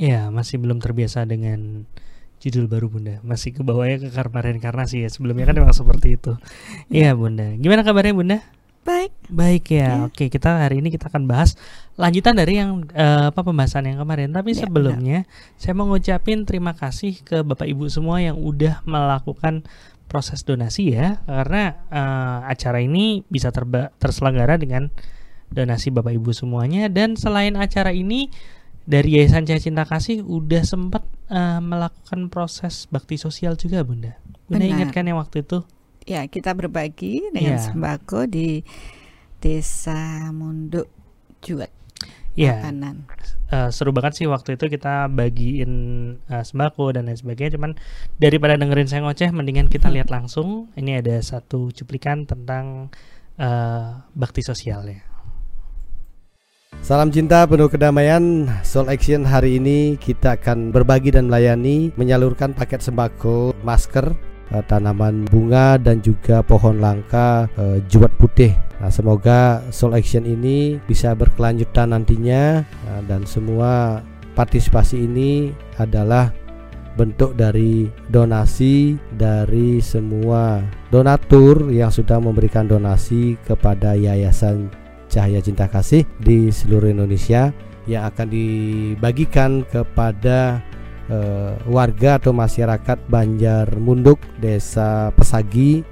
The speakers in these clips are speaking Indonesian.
Ya, masih belum terbiasa dengan judul baru Bunda. Masih ke bawahnya ke karma reinkarnasi ya. Sebelumnya kan memang seperti itu. Iya, Bunda. Gimana kabarnya Bunda? Baik. Baik ya. Oke, kita hari ini kita akan bahas lanjutan dari yang eh, apa pembahasan yang kemarin. Tapi Ya, sebelumnya saya mau ngucapin terima kasih ke Bapak Ibu semua yang udah melakukan proses donasi ya. Karena eh, acara ini bisa terba- terselenggara dengan donasi Bapak Ibu semuanya dan selain acara ini dari Yayasan Cahaya Cinta Kasih udah sempat eh, melakukan proses bakti sosial juga Bunda. Bunda Benar. ingat kan yang waktu itu? Ya, kita berbagi dengan Iya. sembako di Desa Munduk Juat. Kanan. Eh, seru banget sih waktu itu kita bagiin eh, sembako dan lain sebagainya cuman daripada dengerin saya ngoceh mendingan kita lihat langsung ini ada satu cuplikan tentang eh, bakti sosialnya Salam cinta penuh kedamaian. Soul Action hari ini kita akan berbagi dan melayani Menyalurkan paket sembako, masker, eh, tanaman bunga dan juga pohon langka eh, juwat putih. Nah semoga Soul Action ini bisa berkelanjutan nantinya Nah, Dan semua partisipasi ini adalah bentuk dari donasi dari semua donatur yang sudah memberikan donasi kepada Yayasan Cahaya Cinta Kasih di seluruh Indonesia yang akan dibagikan kepada eh, warga atau masyarakat Banjar Munduk, Desa Pesagi,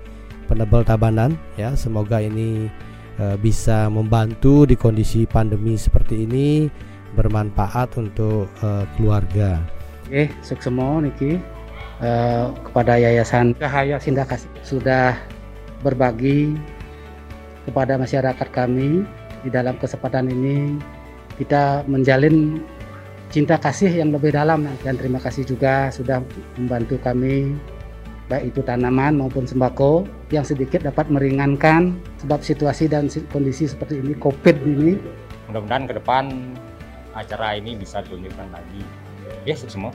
Penebel Tabanan ya. Semoga ini eh, bisa membantu di kondisi pandemi seperti ini bermanfaat untuk eh, keluarga. Oke, suksemo niki eh, kepada Yayasan Cahaya Cinta Kasih sudah berbagi kepada masyarakat kami di dalam kesempatan ini kita menjalin cinta kasih yang lebih dalam. Dan terima kasih juga sudah membantu kami baik itu tanaman maupun sembako yang sedikit dapat meringankan sebab situasi dan si- kondisi seperti ini COVID ini. Mudah-mudahan ke depan acara ini bisa dilanjutkan lagi. Ya semua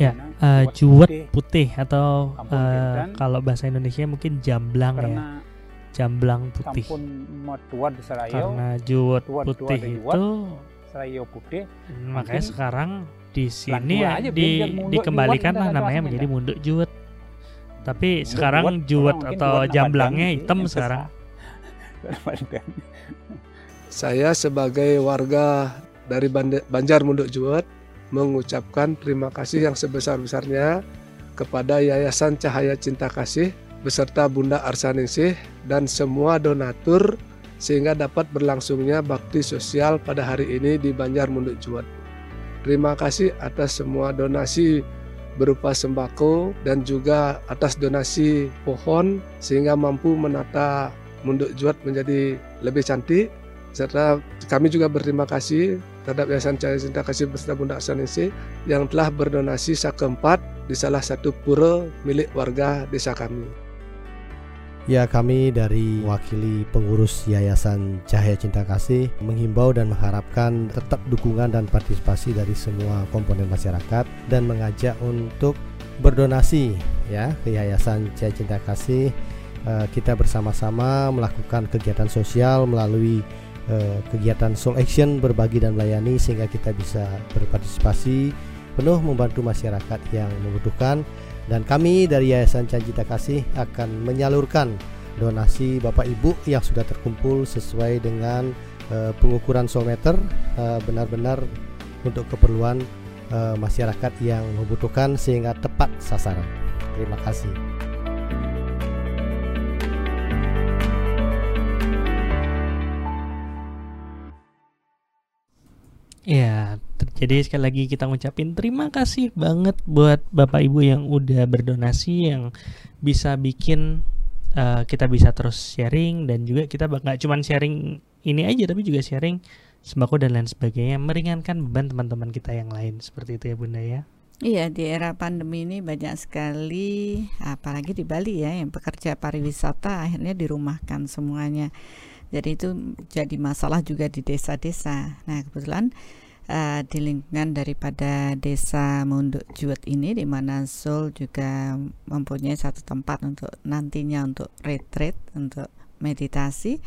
Ya, Eh, juwet putih. atau eh, kalau bahasa Indonesia mungkin jamblang ya. Karena jamblang putih. karena juwet putih itu Serayo putih. Makanya Mungkin sekarang di sini ya di, dikembalikan lah kita namanya menjadi munduk juwet. Tapi Munduk sekarang juwet, atau jamblangnya hitam sekarang. Saya sebagai warga dari Banjar Munduk Juwet mengucapkan terima kasih yang sebesar-besarnya kepada Yayasan Cahaya Cinta Kasih beserta Bunda Arsaningsih dan semua donatur sehingga dapat berlangsungnya bakti sosial pada hari ini di Banjar Munduk Juwet. Terima kasih atas semua donasi berupa sembako dan juga atas donasi pohon sehingga mampu menata Munduk Juwet menjadi lebih cantik serta kami juga berterima kasih terhadap Yayasan Cahaya Cinta Kasih beserta Bunda Aksanisi yang telah berdonasi sakeempat di salah satu pura milik warga desa kami. Ya kami dari wakili pengurus Yayasan Cahaya Cinta Kasih menghimbau dan mengharapkan tetap dukungan dan partisipasi dari semua komponen masyarakat dan mengajak untuk berdonasi ya ke Yayasan Cahaya Cinta Kasih Eh, kita bersama-sama melakukan kegiatan sosial melalui eh, kegiatan Soul Action berbagi dan melayani sehingga kita bisa berpartisipasi penuh membantu masyarakat yang membutuhkan dan kami dari Yayasan Cinta Kasih akan menyalurkan donasi Bapak Ibu yang sudah terkumpul sesuai dengan eh, pengukuran solmeter eh, benar-benar untuk keperluan masyarakat yang membutuhkan sehingga tepat sasaran. Terima kasih. Ya, jadi sekali lagi kita ngucapin terima kasih banget buat Bapak Ibu yang udah berdonasi yang bisa bikin eh, kita bisa terus sharing dan juga kita nggak cuman sharing ini aja tapi juga sharing sembako dan lain sebagainya meringankan beban teman-teman kita yang lain seperti itu ya Bunda ya. Iya, di era pandemi ini banyak sekali, apalagi di Bali ya, yang pekerja pariwisata akhirnya dirumahkan semuanya. Jadi itu jadi masalah juga di desa-desa. Nah, kebetulan eh, di lingkungan daripada desa Munduk Juwet ini, di mana Sul juga mempunyai satu tempat untuk nantinya untuk retreat, untuk meditasi,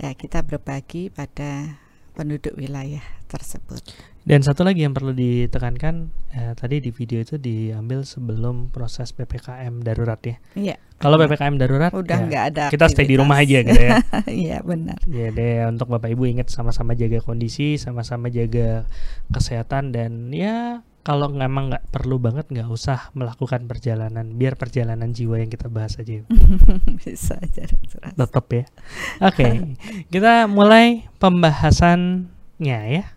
ya kita berbagi pada penduduk wilayah tersebut. Dan satu lagi yang perlu ditekankan eh, tadi di video itu diambil sebelum proses ppkm darurat ya. Iya. Kalau ppkm darurat Udah ya, nggak ada. kita stay di rumah aja gitu ya. Iya benar. Jadi untuk bapak ibu ingat sama-sama jaga kondisi, sama-sama jaga kesehatan dan ya kalau memang nggak perlu banget nggak usah melakukan perjalanan. Biar perjalanan jiwa yang kita bahas aja. Bisa jelas. Tetap ya. Oke, kita mulai pembahasannya ya.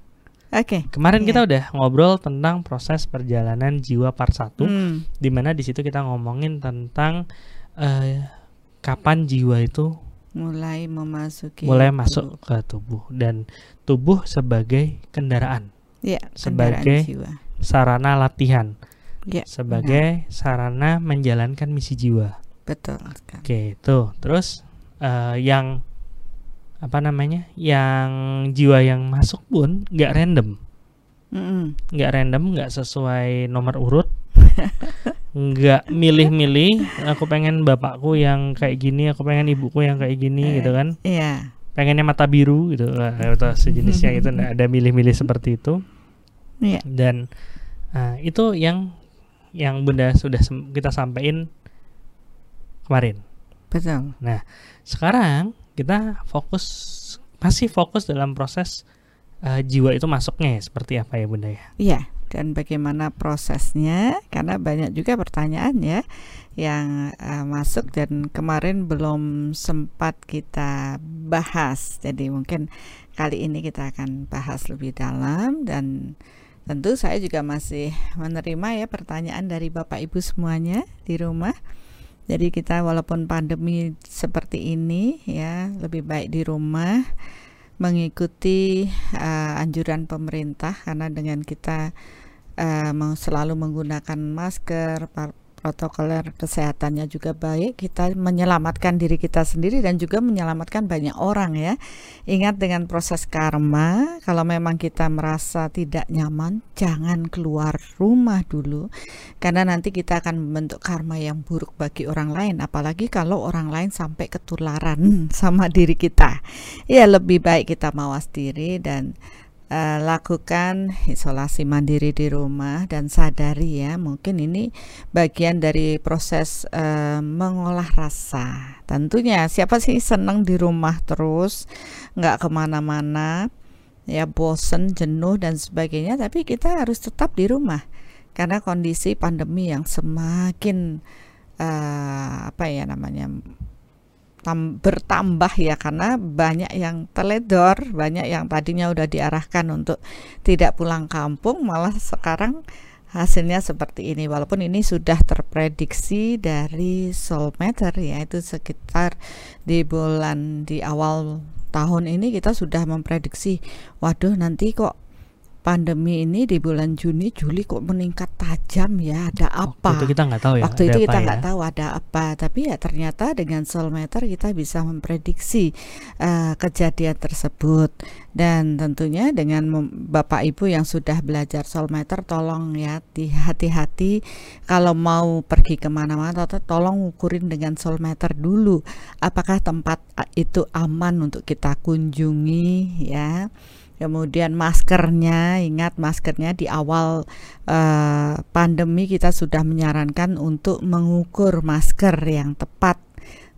Oke. Kemarin Iya. kita udah ngobrol tentang proses perjalanan jiwa part 1 Hmm, di mana di situ kita ngomongin tentang eh, kapan jiwa itu mulai memasuki mulai masuk ke tubuh dan tubuh sebagai kendaraan, Iya, sebagai kendaraan jiwa. sarana latihan, Iya, sebagai sarana menjalankan misi jiwa. betul. Oke, itu. Terus eh, yang apa namanya? Yang jiwa yang masuk pun nggak random. Nggak random, nggak sesuai nomor urut, nggak milih-milih. Aku pengen bapakku yang kayak gini, aku pengen ibuku yang kayak gini, Eh. gitu kan? Iya. Pengennya mata biru, gitu, Nah, atau sejenisnya itu nggak ada milih-milih seperti itu. Iya. Dan ah, itu yang yang bunda sudah kita sampaikan kemarin. Betul. Sekarang kita fokus masih fokus dalam proses eh, jiwa itu masuknya ya, seperti apa ya bunda ya? Iya, dan bagaimana prosesnya? Karena banyak juga pertanyaan ya yang eh, masuk dan kemarin belum sempat kita bahas. Jadi mungkin kali ini kita akan bahas lebih dalam dan tentu saya juga masih menerima ya pertanyaan dari Bapak Ibu semuanya di rumah. Jadi kita walaupun pandemi seperti ini ya lebih baik di rumah mengikuti uh, anjuran pemerintah karena dengan kita uh, selalu menggunakan masker protokoler kesehatannya juga baik kita menyelamatkan diri kita sendiri dan juga menyelamatkan banyak orang ya. Ingat dengan proses karma kalau memang kita merasa tidak nyaman jangan keluar rumah dulu karena nanti kita akan membentuk karma yang buruk bagi orang lain apalagi kalau orang lain sampai ketularan sama diri kita. Ya lebih baik kita mawas diri dan eh, lakukan isolasi mandiri di rumah dan sadari ya mungkin ini bagian dari proses eh, mengolah rasa. Tentunya siapa sih senang di rumah terus nggak ke mana-mana ya bosen jenuh dan sebagainya tapi kita harus tetap di rumah. Karena kondisi pandemi yang semakin eh, apa ya namanya tam- bertambah ya karena banyak yang teledor, banyak yang tadinya udah diarahkan untuk tidak pulang kampung malah sekarang hasilnya seperti ini. Walaupun ini sudah terprediksi dari Solmeter yaitu sekitar di bulan di awal tahun ini kita sudah memprediksi waduh nanti kok pandemi ini di bulan Juni Juli kok meningkat tajam ya ada apa Waktu itu kita nggak tahu ya. Waktu ada itu apa kita ya. nggak tahu ada apa, tapi ya ternyata dengan Soulmeter kita bisa memprediksi eh, kejadian tersebut. Dan tentunya dengan Bapak Ibu yang sudah belajar Soulmeter, tolong ya di- hati-hati kalau mau pergi ke mana-mana, to- tolong ukurin dengan Soulmeter dulu. Apakah tempat eh, itu aman untuk kita kunjungi ya? Kemudian maskernya, ingat maskernya di awal eh, pandemi kita sudah menyarankan untuk mengukur masker yang tepat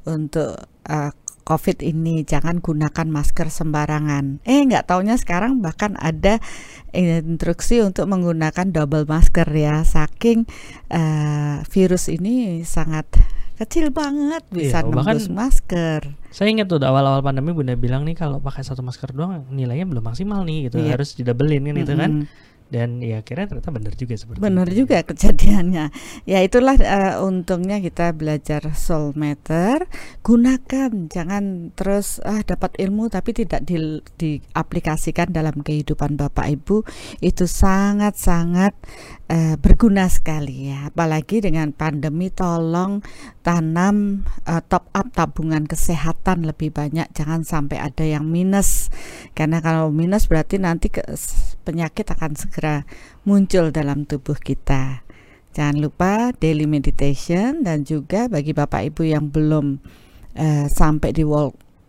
untuk eh, COVID ini. Jangan gunakan masker sembarangan. Eh, nggak taunya sekarang bahkan ada instruksi untuk menggunakan double masker ya. Saking eh, virus ini sangat kecil banget bisa Iya, bahkan- nembus masker. Saya ingat tuh awal-awal pandemi Bunda bilang nih kalau pakai satu masker doang nilainya belum maksimal nih gitu. Iya. Harus didabelin kan itu kan. Dan ya akhirnya ternyata benar juga seperti Benar juga kejadiannya. Ya itulah eh, untungnya kita belajar soulmeter. Gunakan, jangan terus ah dapat ilmu tapi tidak di- diaplikasikan dalam kehidupan Bapak Ibu. Itu sangat-sangat eh, berguna sekali ya. Apalagi dengan pandemi tolong tanam eh, top up tabungan kesehatan lebih banyak. Jangan sampai ada yang minus. Karena kalau minus berarti nanti ke- penyakit akan segera muncul dalam tubuh kita. Jangan lupa daily meditation dan juga bagi Bapak Ibu yang belum eh, sampai di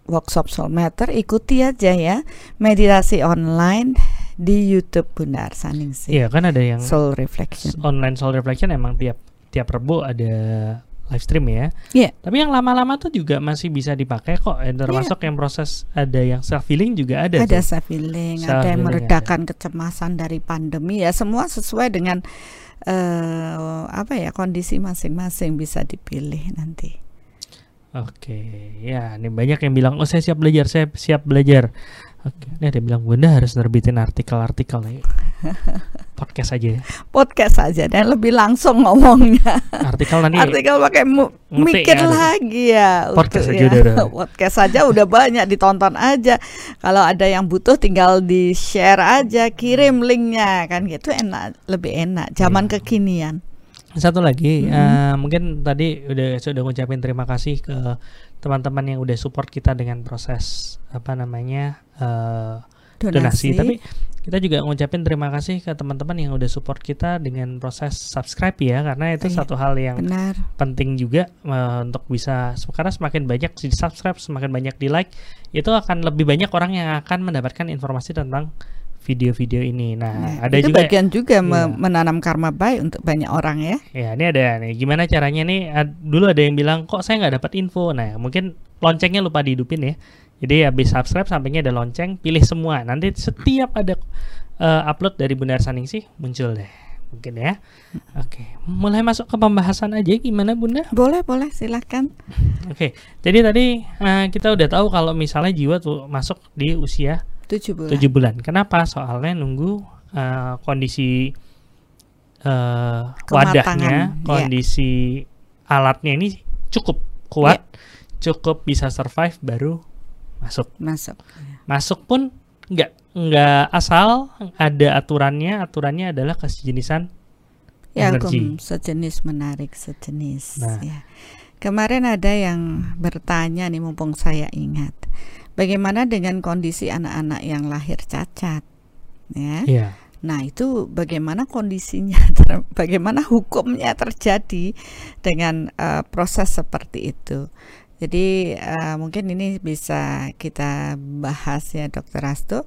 workshop Soul Matter ikuti aja ya meditasi online di YouTube Bunda Arsaningsih. Iya kan ada yang Soul Reflection. online soul reflection emang tiap tiap Rebo ada live stream ya. Iya. Tapi yang lama-lama tuh juga masih bisa dipakai kok. Eh, Termasuk yang proses ada yang self healing juga ada. Ada tuh. self healing, Self ada yang meredakan kecemasan dari pandemi ya semua sesuai dengan eh apa ya kondisi masing-masing bisa dipilih nanti. Oke, ya ini banyak yang bilang, oh saya siap belajar, saya siap belajar. Oke, ini ada yang bilang Bunda harus nerbitin artikel-artikel nih. Podcast aja ya. Podcast aja dan lebih langsung ngomongnya. Artikel nanti Artikel pakai ngetik mikir ya, lagi ya. Podcast untuk aja ya. udah- udah. Podcast aja udah banyak ditonton aja. Kalau ada yang butuh tinggal di share aja, kirim linknya kan gitu enak, lebih enak. Zaman Iya. kekinian. Satu lagi, Mm-hmm. eh, mungkin tadi udah sudah ngucapin terima kasih ke teman-teman yang udah support kita dengan proses apa namanya eh, donasi. Donasi. Tapi kita juga ngucapin terima kasih ke teman-teman yang udah support kita dengan proses subscribe ya, karena itu Iya, satu hal yang Benar. penting juga eh, untuk bisa karena semakin banyak di subscribe semakin banyak di like itu akan lebih banyak orang yang akan mendapatkan informasi tentang video-video ini. Nah Nah, ada itu juga bagian juga Iya. menanam karma baik untuk banyak orang ya. ya ini ada nih. Gimana caranya nih? Ad- dulu ada yang bilang kok saya nggak dapat info? Nah mungkin loncengnya lupa dihidupin ya. Jadi habis subscribe sampingnya ada lonceng pilih semua. Nanti setiap ada eh, upload dari Bunda Saningsih muncul deh. Mungkin ya. Oke mulai masuk ke pembahasan aja. Gimana Bunda? Boleh, boleh, silakan. Oke, jadi tadi eh, kita udah tahu kalau misalnya jiwa tuh masuk di usia Tujuh bulan. 7 bulan. Kenapa? Soalnya nunggu eh, kondisi eh, wadahnya, Kematangan, ya. kondisi alatnya ini cukup kuat, cukup bisa survive baru masuk. Masuk. Masuk pun nggak nggak asal ada aturannya. Aturannya adalah kesejenisan Ya, energi. sejenis menarik sejenis. Nah. Ya. Kemarin ada yang bertanya nih, mumpung saya ingat, bagaimana dengan kondisi anak-anak yang lahir cacat? Ya, Iya. nah itu bagaimana kondisinya, bagaimana hukumnya terjadi dengan eh, proses seperti itu. Jadi eh, mungkin ini bisa kita bahas ya, Dokter Asto,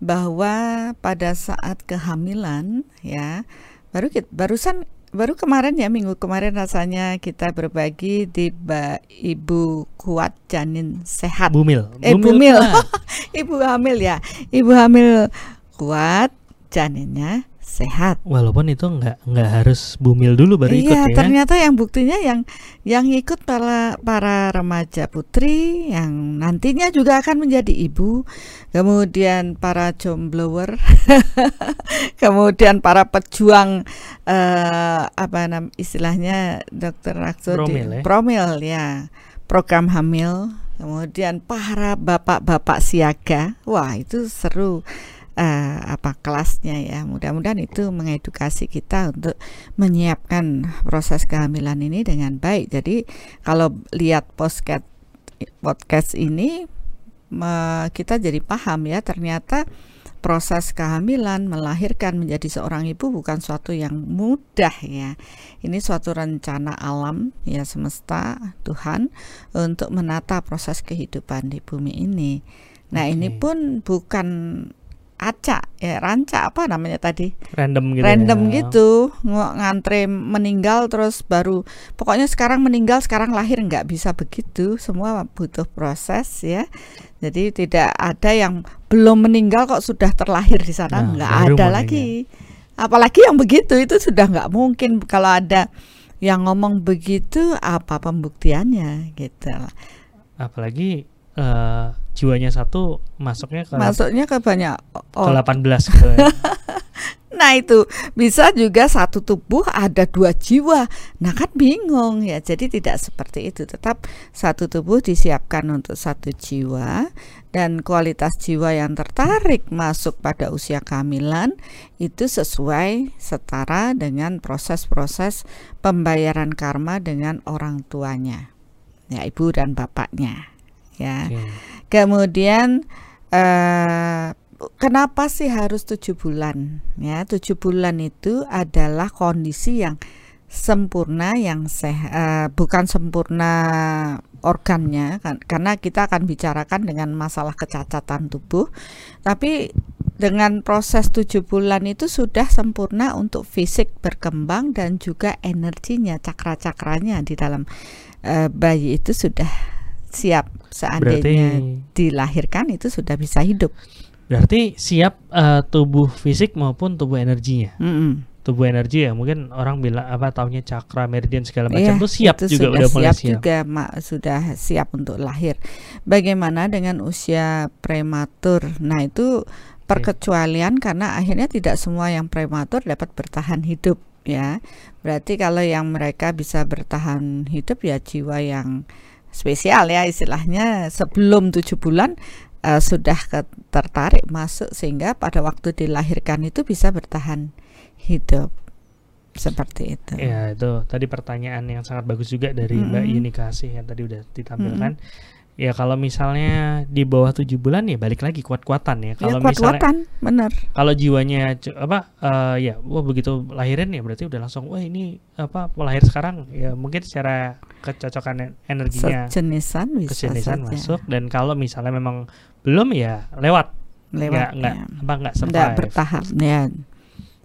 bahwa pada saat kehamilan ya baru kit- barusan baru kemarin ya minggu kemarin rasanya kita berbagi di Ba- Ibu Kuat Janin Sehat. Bumil. Eh, Bumil. mah. Ibu hamil ya. Ibu hamil kuat, janinnya sehat. Walaupun itu nggak nggak harus bumil dulu baru ikut iya, ya. ternyata yang buktinya yang yang ikut para para remaja putri yang nantinya juga akan menjadi ibu, kemudian para jomblower, kemudian para pejuang eh, apa nam istilahnya dokter Rakso di- Promil ya. promil ya, program hamil, kemudian para bapak-bapak siaga, wah itu seru eh, apa kelasnya ya. Mudah-mudahan itu mengedukasi kita untuk menyiapkan proses kehamilan ini dengan baik. Jadi kalau lihat podcast podcast ini kita jadi paham ya ternyata proses kehamilan melahirkan menjadi seorang ibu bukan suatu yang mudah ya. Ini suatu rencana alam ya semesta Tuhan untuk menata proses kehidupan di bumi ini. Nah, ini Oke. pun bukan acak ya ranca apa namanya tadi Random gitu. random ya. gitu ng- ngantre meninggal terus baru pokoknya sekarang meninggal sekarang lahir nggak bisa begitu semua butuh proses ya jadi tidak ada yang belum meninggal kok sudah terlahir di sana Nah, nggak ada meninggal. lagi apalagi yang begitu itu sudah nggak mungkin kalau ada yang ngomong begitu apa pembuktiannya gitu Apalagi eh, jiwanya satu masuknya ke, masuknya ke banyak ke oh, 18 gitu ya. Nah itu bisa juga satu tubuh ada dua jiwa. Nah kan bingung ya. Jadi tidak seperti itu. Tetap satu tubuh disiapkan untuk satu jiwa dan kualitas jiwa yang tertarik masuk pada usia kehamilan itu sesuai setara dengan proses-proses pembayaran karma dengan orang tuanya, ya ibu dan bapaknya, ya. Oke. Kemudian eh, kenapa sih harus tujuh bulan? Ya, tujuh bulan itu adalah kondisi yang sempurna, yang sehat, bukan sempurna organnya kan karena kita akan bicarakan dengan masalah kecacatan tubuh tapi dengan proses tujuh bulan itu sudah sempurna untuk fisik berkembang dan juga energinya cakra-cakranya di dalam uh, bayi itu sudah siap seandainya Berarti- dilahirkan itu sudah bisa hidup Berarti siap eh, tubuh fisik maupun tubuh energinya. Mm-mm. Tubuh energi ya mungkin orang bilang apa taunya cakra, meridian segala macam Iya, tuh siap itu juga sudah udah mulai siap, siap. juga ma- sudah siap untuk lahir. Bagaimana dengan usia prematur? Nah itu perkecualian karena akhirnya tidak semua yang prematur dapat bertahan hidup ya. Berarti kalau yang mereka bisa bertahan hidup ya jiwa yang spesial ya istilahnya sebelum tujuh bulan eh, sudah tertarik masuk sehingga pada waktu dilahirkan itu bisa bertahan hidup seperti itu. Ya itu tadi pertanyaan yang sangat bagus juga dari Mbak Mm-mm. Yuni Kasih yang tadi udah ditampilkan. Ya kalau misalnya di bawah tujuh bulan ya balik lagi kuat-kuatan ya. Ya Kalau misalnya kuat-kuatan, benar. kalau jiwanya apa eh, ya wah begitu lahirin ya berarti udah langsung wah ini apa lahir sekarang ya mungkin secara kecocokan en- energinya Sejenisan bisa kesenisan saja masuk dan kalau misalnya memang belum ya lewat lewat nggak nggak ya. apa nggak survive. bertahap ya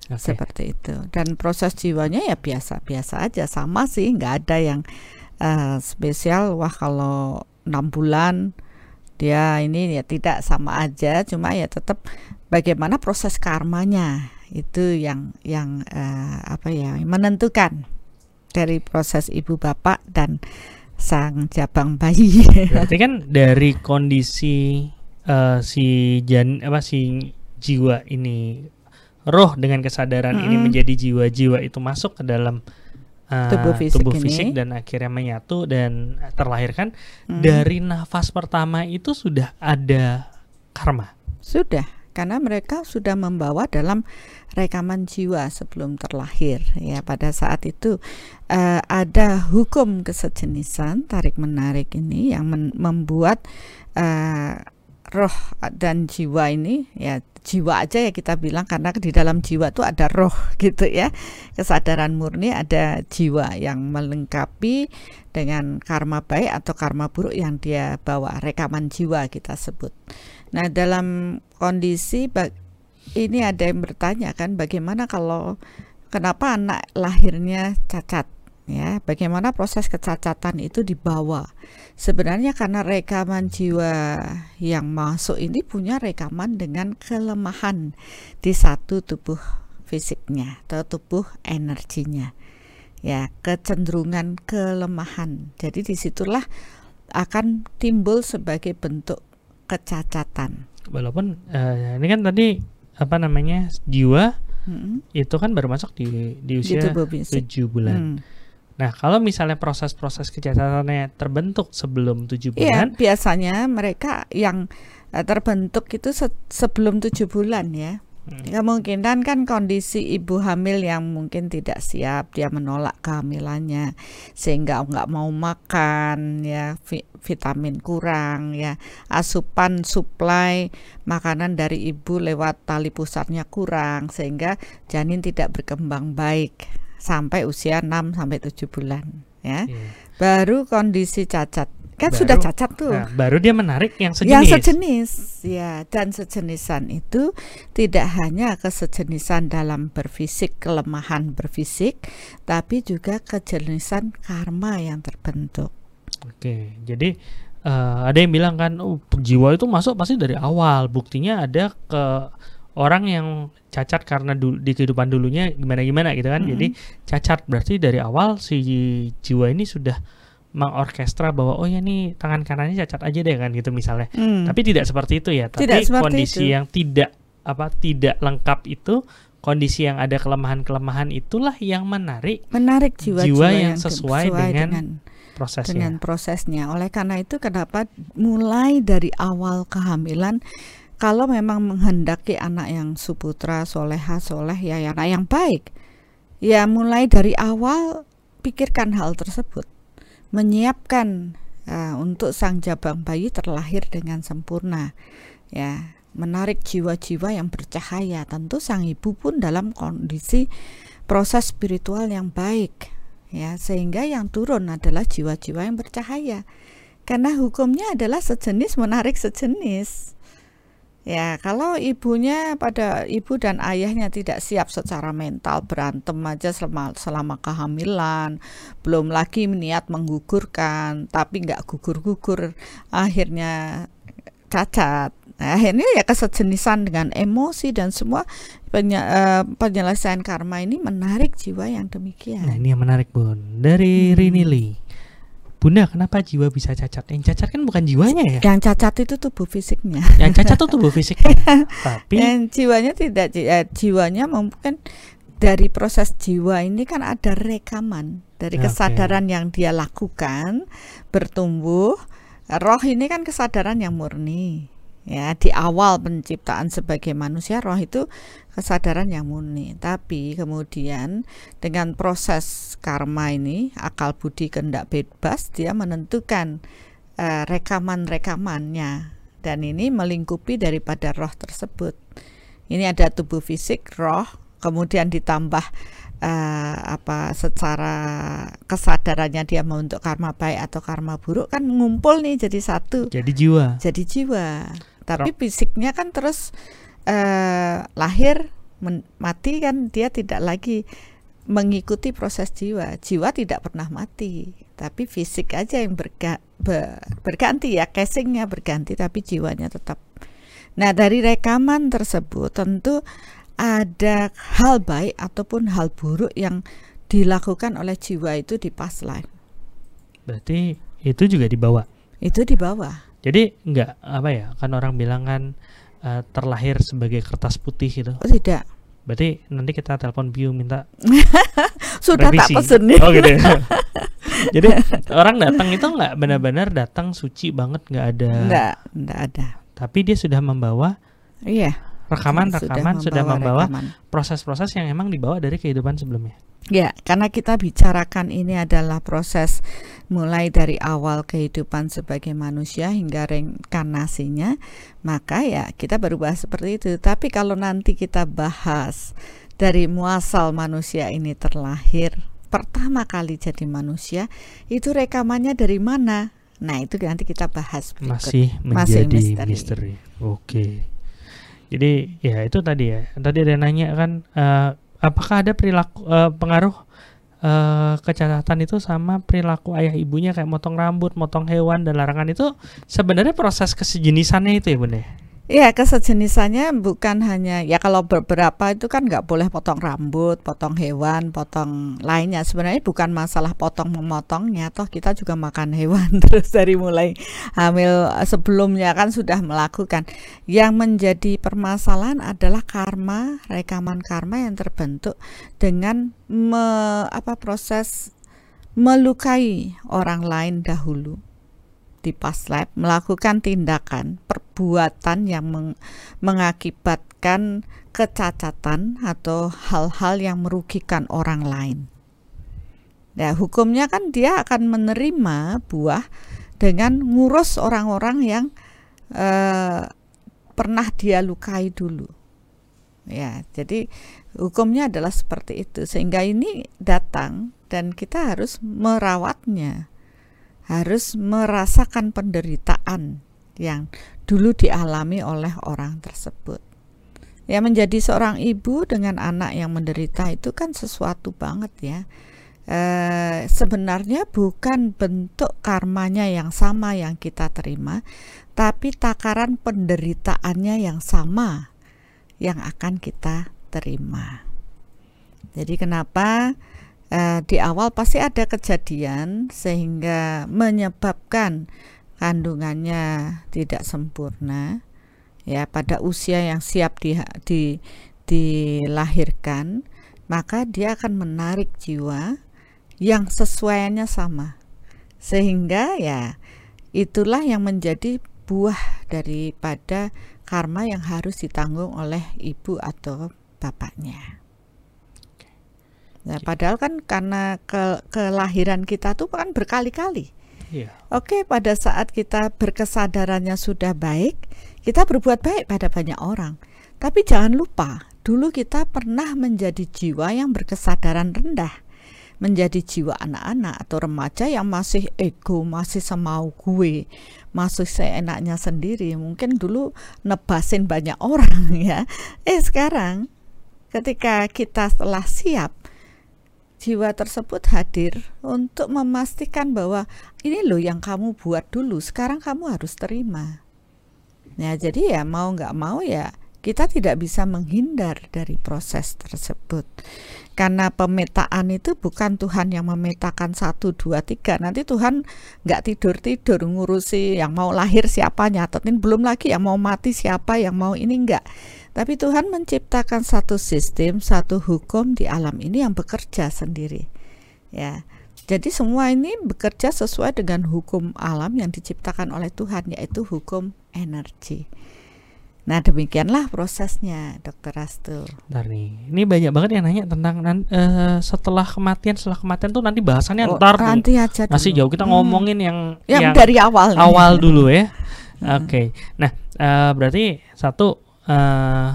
Oke. seperti itu dan proses jiwanya ya biasa-biasa aja sama sih nggak ada yang eh, spesial wah kalau enam bulan dia ini ya tidak sama aja cuma ya tetap bagaimana proses karmanya itu yang yang eh, apa ya menentukan dari proses ibu bapak dan sang jabang bayi Berarti kan dari kondisi eh, si jan apa si jiwa ini roh dengan kesadaran ini Mm-mm. menjadi jiwa-jiwa itu masuk ke dalam eh, Tubuh fisik tubuh ini. fisik dan akhirnya menyatu dan terlahirkan Hmm. dari nafas pertama itu sudah ada karma. Sudah, karena mereka sudah membawa dalam rekaman jiwa sebelum terlahir. Ya, pada saat itu eh, ada hukum kesejenisan tarik menarik ini yang men- membuat eh, roh dan jiwa ini ya jiwa aja ya kita bilang karena di dalam jiwa itu ada roh gitu ya kesadaran murni ada jiwa yang melengkapi dengan karma baik atau karma buruk yang dia bawa rekaman jiwa kita sebut Nah, dalam kondisi ini ada yang bertanya kan bagaimana kalau kenapa anak lahirnya cacat ya? Bagaimana proses kecacatan itu dibawa? Sebenarnya karena rekaman jiwa yang masuk ini punya rekaman dengan kelemahan di satu tubuh fisiknya atau tubuh energinya. Ya, kecenderungan kelemahan. Jadi di situlah akan timbul sebagai bentuk kecacatan. Walaupun eh, ini kan tadi apa namanya jiwa Mm-mm. itu kan baru masuk di di Di usia tujuh bulan. Hmm. Nah kalau misalnya proses-proses kecacatannya terbentuk sebelum tujuh Iya, bulan, biasanya mereka yang eh, terbentuk itu se- sebelum tujuh bulan ya. Hmm. Kemungkinan kan kondisi ibu hamil yang mungkin tidak siap, dia menolak kehamilannya sehingga nggak mau makan ya, vi- vitamin kurang ya, asupan suplai makanan dari ibu lewat tali pusatnya kurang sehingga janin tidak berkembang baik sampai usia 6 sampai 7 bulan ya. Iya. Baru kondisi cacat. Kan Baru- sudah cacat tuh. Nah, baru dia menarik yang sejenis. Yang sejenis, ya, dan sejenisan itu tidak hanya kesejenisan dalam berfisik, kelemahan berfisik, tapi juga kejenisan karma yang terbentuk. Oke, jadi eh, ada yang bilang kan, oh, jiwa itu masuk pasti dari awal. Buktinya ada ke orang yang cacat karena du- di kehidupan dulunya gimana-gimana gitu kan. Mm-mm. Jadi cacat berarti dari awal si jiwa ini sudah mengorkestra bahwa oh ya nih tangan kanannya cacat aja deh kan gitu misalnya. Hmm. Tapi tidak seperti itu ya. Tapi Tidak kondisi itu. yang tidak apa tidak lengkap itu kondisi yang ada kelemahan-kelemahan itulah yang menarik Menarik jiwa-jiwa jiwa yang ke- sesuai dengan dengan prosesnya. dengan prosesnya. Oleh karena itu kenapa mulai dari awal kehamilan kalau memang menghendaki anak yang suputra, soleha, soleh ya ya anak yang baik. Ya mulai dari awal pikirkan hal tersebut. Menyiapkan eh, untuk sang jabang bayi terlahir dengan sempurna. Ya, menarik jiwa-jiwa yang bercahaya. Tentu sang ibu pun dalam kondisi proses spiritual yang baik ya sehingga yang turun adalah jiwa-jiwa yang bercahaya Karena hukumnya adalah sejenis menarik sejenis. Ya, kalau ibunya pada ibu dan ayahnya tidak siap secara mental berantem aja selama, selama kehamilan, belum lagi niat menggugurkan, tapi nggak gugur-gugur, akhirnya cacat. Nah, akhirnya ya kesejenisan dengan emosi dan semua penye, uh, penyelesaian karma ini menarik jiwa yang demikian. Nah, ini yang menarik, Bun. Dari hmm. Rinili. Bunda, kenapa jiwa bisa cacat? Yang cacat kan bukan jiwanya ya? Yang cacat itu tubuh fisiknya. Yang cacat itu tubuh fisiknya. Tapi yang jiwanya tidak eh, jiwanya mungkin dari proses jiwa ini kan ada rekaman dari kesadaran okay. yang dia lakukan bertumbuh. Roh ini kan kesadaran yang murni. Ya, di awal penciptaan sebagai manusia roh itu kesadaran yang murni. Tapi kemudian dengan proses karma ini, akal budi kehendak bebas, dia menentukan uh, rekaman-rekamannya dan ini melingkupi daripada roh tersebut. Ini ada tubuh fisik, roh, kemudian ditambah uh, apa secara kesadarannya dia membentuk karma baik atau karma buruk kan ngumpul nih jadi satu. Jadi jiwa. Jadi jiwa. Tapi fisiknya kan terus uh, lahir mati kan dia tidak lagi mengikuti proses jiwa. Jiwa tidak pernah mati, tapi fisik aja yang berga, ber, berganti ya, casingnya berganti, tapi jiwanya tetap. Nah dari rekaman tersebut tentu ada hal baik ataupun hal buruk yang dilakukan oleh jiwa itu di past life. Berarti itu juga dibawa. Itu dibawa. Jadi enggak apa ya? Kan orang bilang kan uh, terlahir sebagai kertas putih gitu? Oh tidak. Berarti nanti kita telepon Biu minta sudah revisi. tak pesen nih. Oh gitu. Ya. Jadi orang datang itu nggak benar-benar datang suci banget nggak ada. Nggak, nggak ada. Tapi dia sudah membawa. Iya. Rekaman-rekaman sudah membawa proses-proses yang emang dibawa dari kehidupan sebelumnya. Ya, karena kita bicarakan ini adalah proses mulai dari awal kehidupan sebagai manusia hingga reinkarnasinya, maka ya kita baru bahas seperti itu. Tapi kalau nanti kita bahas dari muasal manusia ini terlahir, pertama kali jadi manusia, itu rekamannya dari mana? Nah, itu nanti kita bahas berikut. Masih menjadi Masih misteri. misteri. Oke. Jadi ya itu tadi ya. Tadi ada nanya kan uh, apakah ada perilaku uh, pengaruh uh, kecacatan itu sama perilaku ayah ibunya kayak motong rambut, motong hewan dan larangan itu sebenarnya proses kesejenisannya itu ya bunda? Iya kesejenisannya bukan hanya ya kalau beberapa itu kan nggak boleh potong rambut, potong hewan, potong lainnya. Sebenarnya bukan masalah potong memotongnya, toh kita juga makan hewan terus dari mulai hamil sebelumnya kan sudah melakukan. Yang menjadi permasalahan adalah karma, rekaman karma yang terbentuk dengan me, apa proses melukai orang lain dahulu di past life melakukan tindakan perbuatan yang meng mengakibatkan kecacatan atau hal-hal yang merugikan orang lain. Ya, hukumnya kan dia akan menerima buah dengan ngurus orang-orang yang eh, pernah dia lukai dulu. Ya, jadi hukumnya adalah seperti itu. Sehingga ini datang dan kita harus merawatnya harus merasakan penderitaan yang dulu dialami oleh orang tersebut. Ya menjadi seorang ibu dengan anak yang menderita itu kan sesuatu banget ya. E, sebenarnya bukan bentuk karmanya yang sama yang kita terima, tapi takaran penderitaannya yang sama yang akan kita terima. Jadi kenapa eh, di awal pasti ada kejadian sehingga menyebabkan kandungannya tidak sempurna ya pada usia yang siap di, di dilahirkan maka dia akan menarik jiwa yang sesuainya sama sehingga ya itulah yang menjadi buah daripada karma yang harus ditanggung oleh ibu atau bapaknya. Nah, padahal kan karena ke, kelahiran kita tuh kan berkali-kali. Yeah. Oke, pada saat kita berkesadarannya sudah baik, kita berbuat baik pada banyak orang. Tapi jangan lupa, dulu kita pernah menjadi jiwa yang berkesadaran rendah. menjadi jiwa anak-anak atau remaja yang masih ego, masih semau gue, masih seenaknya sendiri. Mungkin dulu nebasin banyak orang ya. Eh sekarang ketika kita telah siap jiwa tersebut hadir untuk memastikan bahwa ini loh yang kamu buat dulu, sekarang kamu harus terima. Nah, jadi ya mau nggak mau ya kita tidak bisa menghindar dari proses tersebut. Karena pemetaan itu bukan Tuhan yang memetakan satu dua tiga. Nanti Tuhan nggak tidur tidur ngurusi yang mau lahir siapa nyatetin. Belum lagi yang mau mati siapa yang mau ini enggak tapi Tuhan menciptakan satu sistem satu hukum di alam ini yang bekerja sendiri ya jadi semua ini bekerja sesuai dengan hukum alam yang diciptakan oleh Tuhan yaitu hukum energi Nah demikianlah prosesnya Dokter Astu. Ntar nih, ini banyak banget yang nanya tentang uh, setelah kematian, setelah kematian tuh nanti bahasannya oh, ntar nanti aja masih jauh kita hmm. ngomongin yang, yang yang dari awal. Awal dulu ya. hmm. Oke, okay. nah uh, berarti satu uh,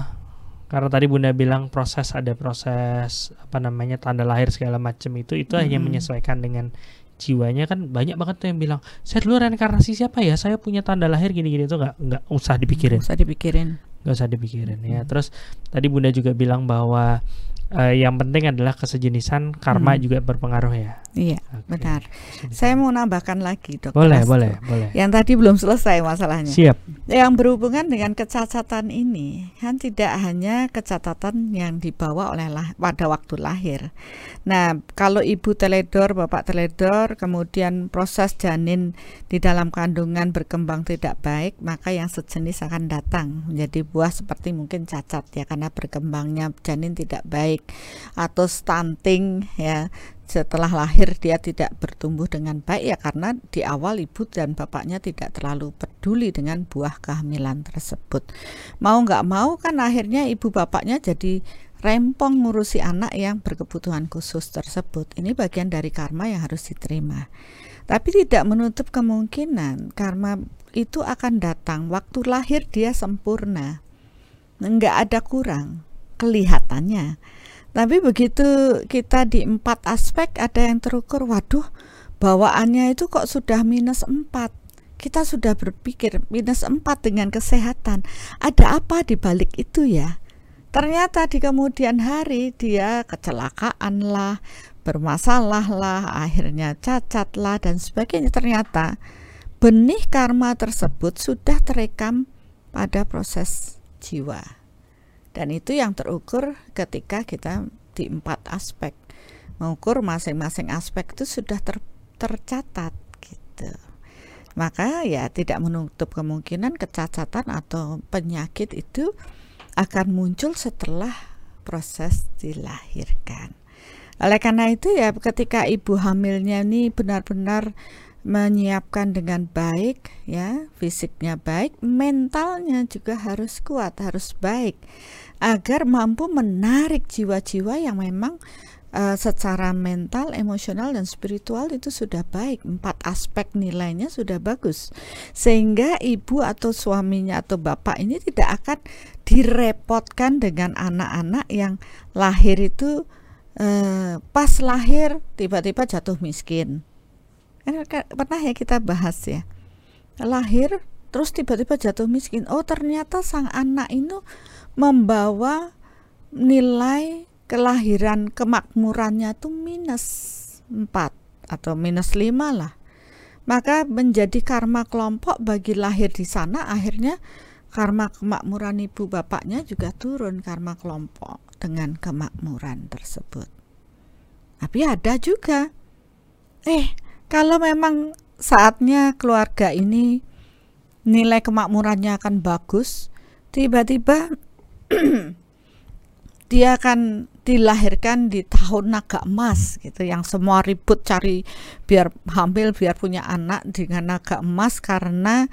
karena tadi Bunda bilang proses ada proses apa namanya tanda lahir segala macam itu itu hmm. hanya menyesuaikan dengan jiwanya. Kan banyak banget tuh yang bilang saya dulu reinkarnasi siapa ya? Saya punya tanda lahir gini-gini. Tuh nggak nggak usah dipikirin. Nggak usah dipikirin. Nggak usah dipikirin ya. Terus tadi bunda juga bilang bahwa uh, yang penting adalah kesejenisan karma hmm. juga berpengaruh ya. Iya, okay. benar. Saya mau nambahkan lagi, Dokter. Boleh, Astro. boleh, boleh. Yang tadi belum selesai masalahnya. Siap. Yang berhubungan dengan kecacatan ini kan tidak hanya kecacatan yang dibawa oleh lah, pada waktu lahir. Nah, kalau ibu teledor, bapak teledor, kemudian proses janin di dalam kandungan berkembang tidak baik, maka yang sejenis akan datang menjadi buah seperti mungkin cacat ya karena berkembangnya janin tidak baik atau stunting ya. Setelah lahir dia tidak bertumbuh dengan baik ya karena di awal ibu dan bapaknya tidak terlalu peduli dengan buah kehamilan tersebut. Mau nggak mau kan akhirnya ibu bapaknya jadi rempong ngurusi anak yang berkebutuhan khusus tersebut. Ini bagian dari karma yang harus diterima. Tapi tidak menutup kemungkinan karma itu akan datang. Waktu lahir dia sempurna. Nggak ada kurang kelihatannya tapi begitu kita di empat aspek ada yang terukur, waduh bawaannya itu kok sudah minus empat. Kita sudah berpikir minus empat dengan kesehatan. Ada apa di balik itu ya? Ternyata di kemudian hari dia kecelakaan lah, bermasalah lah, akhirnya cacat lah dan sebagainya. Ternyata benih karma tersebut sudah terekam pada proses jiwa dan itu yang terukur ketika kita di empat aspek. Mengukur masing-masing aspek itu sudah ter, tercatat gitu. Maka ya tidak menutup kemungkinan kecacatan atau penyakit itu akan muncul setelah proses dilahirkan. Oleh karena itu ya ketika ibu hamilnya ini benar-benar menyiapkan dengan baik ya fisiknya baik mentalnya juga harus kuat harus baik agar mampu menarik jiwa-jiwa yang memang uh, secara mental, emosional dan spiritual itu sudah baik. Empat aspek nilainya sudah bagus. Sehingga ibu atau suaminya atau bapak ini tidak akan direpotkan dengan anak-anak yang lahir itu uh, pas lahir tiba-tiba jatuh miskin. Pernah ya kita bahas ya. Lahir terus tiba-tiba jatuh miskin. Oh, ternyata sang anak itu membawa nilai kelahiran kemakmurannya itu minus 4 atau minus 5 lah. Maka menjadi karma kelompok bagi lahir di sana akhirnya karma kemakmuran ibu bapaknya juga turun karma kelompok dengan kemakmuran tersebut. Tapi ada juga eh kalau memang saatnya keluarga ini nilai kemakmurannya akan bagus, tiba-tiba dia akan dilahirkan di tahun naga emas gitu yang semua ribut cari biar hamil biar punya anak dengan naga emas karena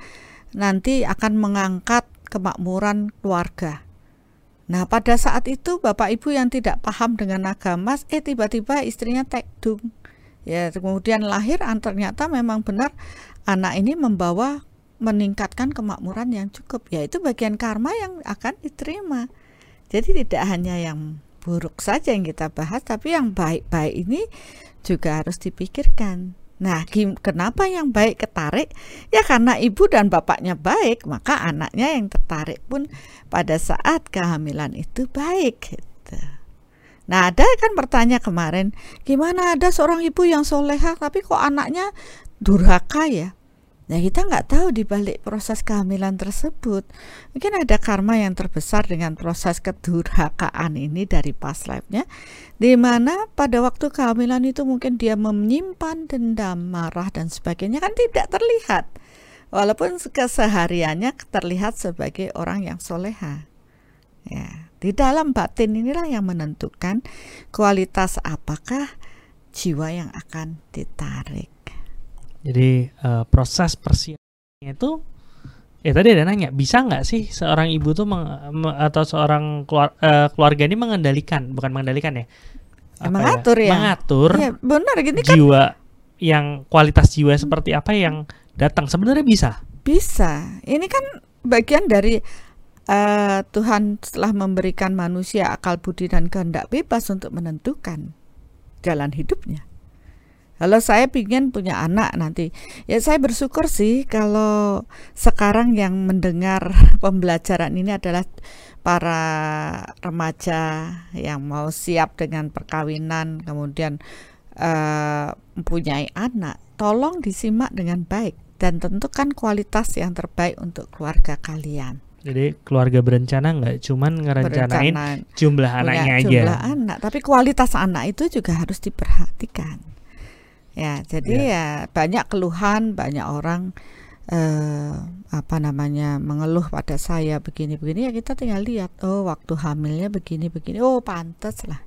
nanti akan mengangkat kemakmuran keluarga. Nah, pada saat itu bapak ibu yang tidak paham dengan naga emas eh tiba-tiba istrinya tekdung. Ya, kemudian lahir ternyata memang benar anak ini membawa meningkatkan kemakmuran yang cukup yaitu bagian karma yang akan diterima jadi tidak hanya yang buruk saja yang kita bahas tapi yang baik-baik ini juga harus dipikirkan. Nah, kenapa yang baik ketarik? Ya karena ibu dan bapaknya baik, maka anaknya yang tertarik pun pada saat kehamilan itu baik. Gitu. Nah, ada kan bertanya kemarin, gimana ada seorang ibu yang soleha tapi kok anaknya durhaka ya? Nah kita nggak tahu di balik proses kehamilan tersebut. Mungkin ada karma yang terbesar dengan proses kedurhakaan ini dari past life-nya di mana pada waktu kehamilan itu mungkin dia menyimpan dendam, marah dan sebagainya kan tidak terlihat. Walaupun kesehariannya terlihat sebagai orang yang soleha. Ya di dalam batin inilah yang menentukan kualitas apakah jiwa yang akan ditarik. Jadi uh, proses persiapannya itu ya tadi ada nanya bisa nggak sih seorang ibu tuh meng, atau seorang keluar, uh, keluarga ini mengendalikan bukan mengendalikan ya, ya mengatur ya, ya. Mengatur ya, benar gini kan jiwa yang kualitas jiwa seperti apa yang datang. Sebenarnya bisa? Bisa. Ini kan bagian dari uh, Tuhan telah memberikan manusia akal budi dan kehendak bebas untuk menentukan jalan hidupnya kalau saya ingin punya anak nanti, ya saya bersyukur sih kalau sekarang yang mendengar pembelajaran ini adalah para remaja yang mau siap dengan perkawinan, kemudian uh, mempunyai anak. Tolong disimak dengan baik dan tentukan kualitas yang terbaik untuk keluarga kalian. Jadi keluarga berencana nggak? Cuman ngerencanain Berencana, jumlah anaknya aja. Jumlah anak, tapi kualitas anak itu juga harus diperhatikan. Ya, jadi ya, ya banyak keluhan, banyak orang eh, apa namanya mengeluh pada saya begini-begini. Ya kita tinggal lihat oh waktu hamilnya begini-begini. Oh pantas lah.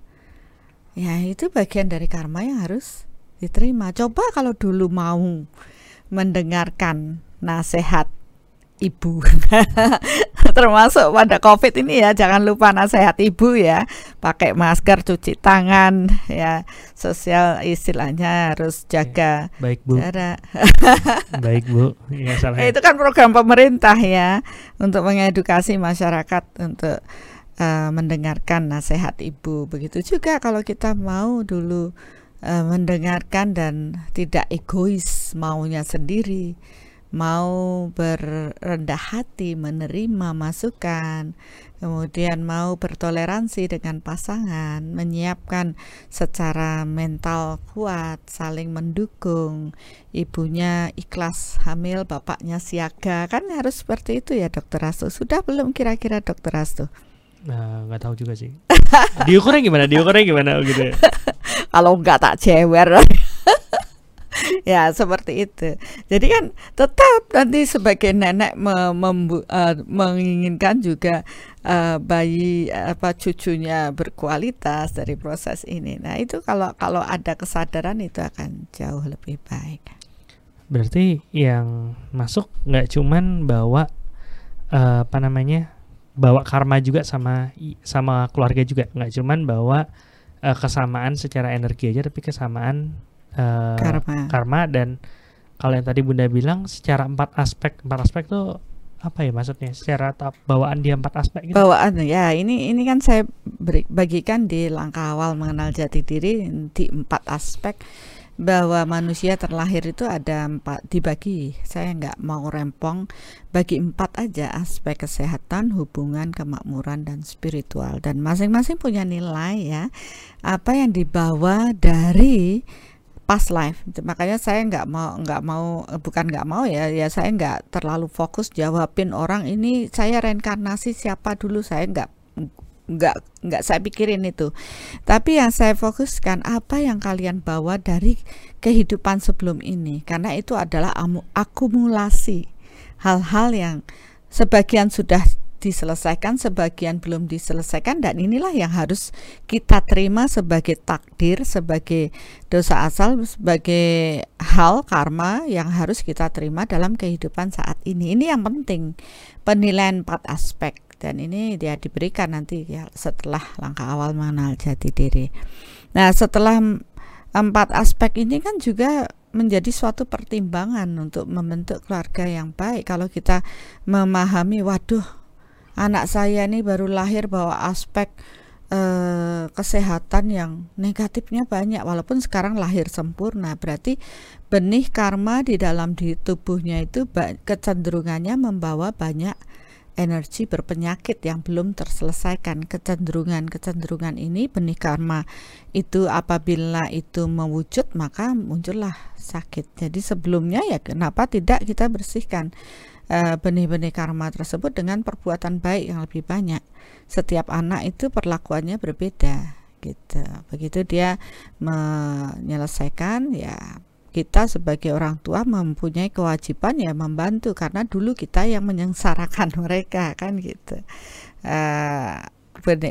Ya itu bagian dari karma yang harus diterima. Coba kalau dulu mau mendengarkan nasihat ibu. Termasuk pada covid ini ya jangan lupa nasihat ibu ya. Pakai masker cuci tangan ya. Sosial istilahnya harus jaga baik bu. jarak. Baik bu. Ya, salah. itu kan program pemerintah ya untuk mengedukasi masyarakat untuk uh, mendengarkan nasihat ibu. Begitu juga kalau kita mau dulu uh, mendengarkan dan tidak egois maunya sendiri mau berendah hati menerima masukan, kemudian mau bertoleransi dengan pasangan, menyiapkan secara mental kuat, saling mendukung, ibunya ikhlas hamil, bapaknya siaga, kan harus seperti itu ya dokter Astu. Sudah belum kira-kira dokter Astu? Nah, nggak tahu juga sih. Diukurnya gimana? Diukurnya gimana gitu? Ya? Kalau nggak tak cewer. ya seperti itu. Jadi kan tetap nanti sebagai nenek uh, menginginkan juga uh, bayi apa cucunya berkualitas dari proses ini. Nah itu kalau kalau ada kesadaran itu akan jauh lebih baik. Berarti yang masuk nggak cuman bawa uh, apa namanya bawa karma juga sama sama keluarga juga nggak cuman bawa uh, kesamaan secara energi aja tapi kesamaan uh, karma. karma dan kalau yang tadi bunda bilang secara empat aspek empat aspek tuh apa ya maksudnya secara tahap bawaan dia empat aspek gitu? bawaan ya ini ini kan saya beri, bagikan di langkah awal mengenal jati diri di empat aspek bahwa manusia terlahir itu ada empat dibagi saya nggak mau rempong bagi empat aja aspek kesehatan hubungan kemakmuran dan spiritual dan masing-masing punya nilai ya apa yang dibawa dari past life makanya saya nggak mau nggak mau bukan nggak mau ya ya saya nggak terlalu fokus jawabin orang ini saya reinkarnasi siapa dulu? Saya nggak nggak nggak saya pikirin itu. Tapi yang saya fokuskan apa yang kalian bawa dari kehidupan sebelum ini? Karena itu adalah akumulasi hal-hal yang sebagian sudah diselesaikan, sebagian belum diselesaikan dan inilah yang harus kita terima sebagai takdir, sebagai dosa asal, sebagai hal karma yang harus kita terima dalam kehidupan saat ini. Ini yang penting penilaian empat aspek dan ini dia diberikan nanti ya setelah langkah awal mengenal jati diri. Nah, setelah empat aspek ini kan juga menjadi suatu pertimbangan untuk membentuk keluarga yang baik. Kalau kita memahami, waduh, anak saya ini baru lahir bawa aspek eh, kesehatan yang negatifnya banyak. Walaupun sekarang lahir sempurna berarti benih karma di dalam di tubuhnya itu kecenderungannya membawa banyak energi berpenyakit yang belum terselesaikan. Kecenderungan-kecenderungan ini benih karma itu apabila itu mewujud maka muncullah sakit. Jadi sebelumnya ya kenapa tidak kita bersihkan benih-benih karma tersebut dengan perbuatan baik yang lebih banyak. Setiap anak itu perlakuannya berbeda gitu. Begitu dia menyelesaikan ya kita sebagai orang tua mempunyai kewajiban ya membantu karena dulu kita yang menyengsarakan mereka kan gitu. Uh,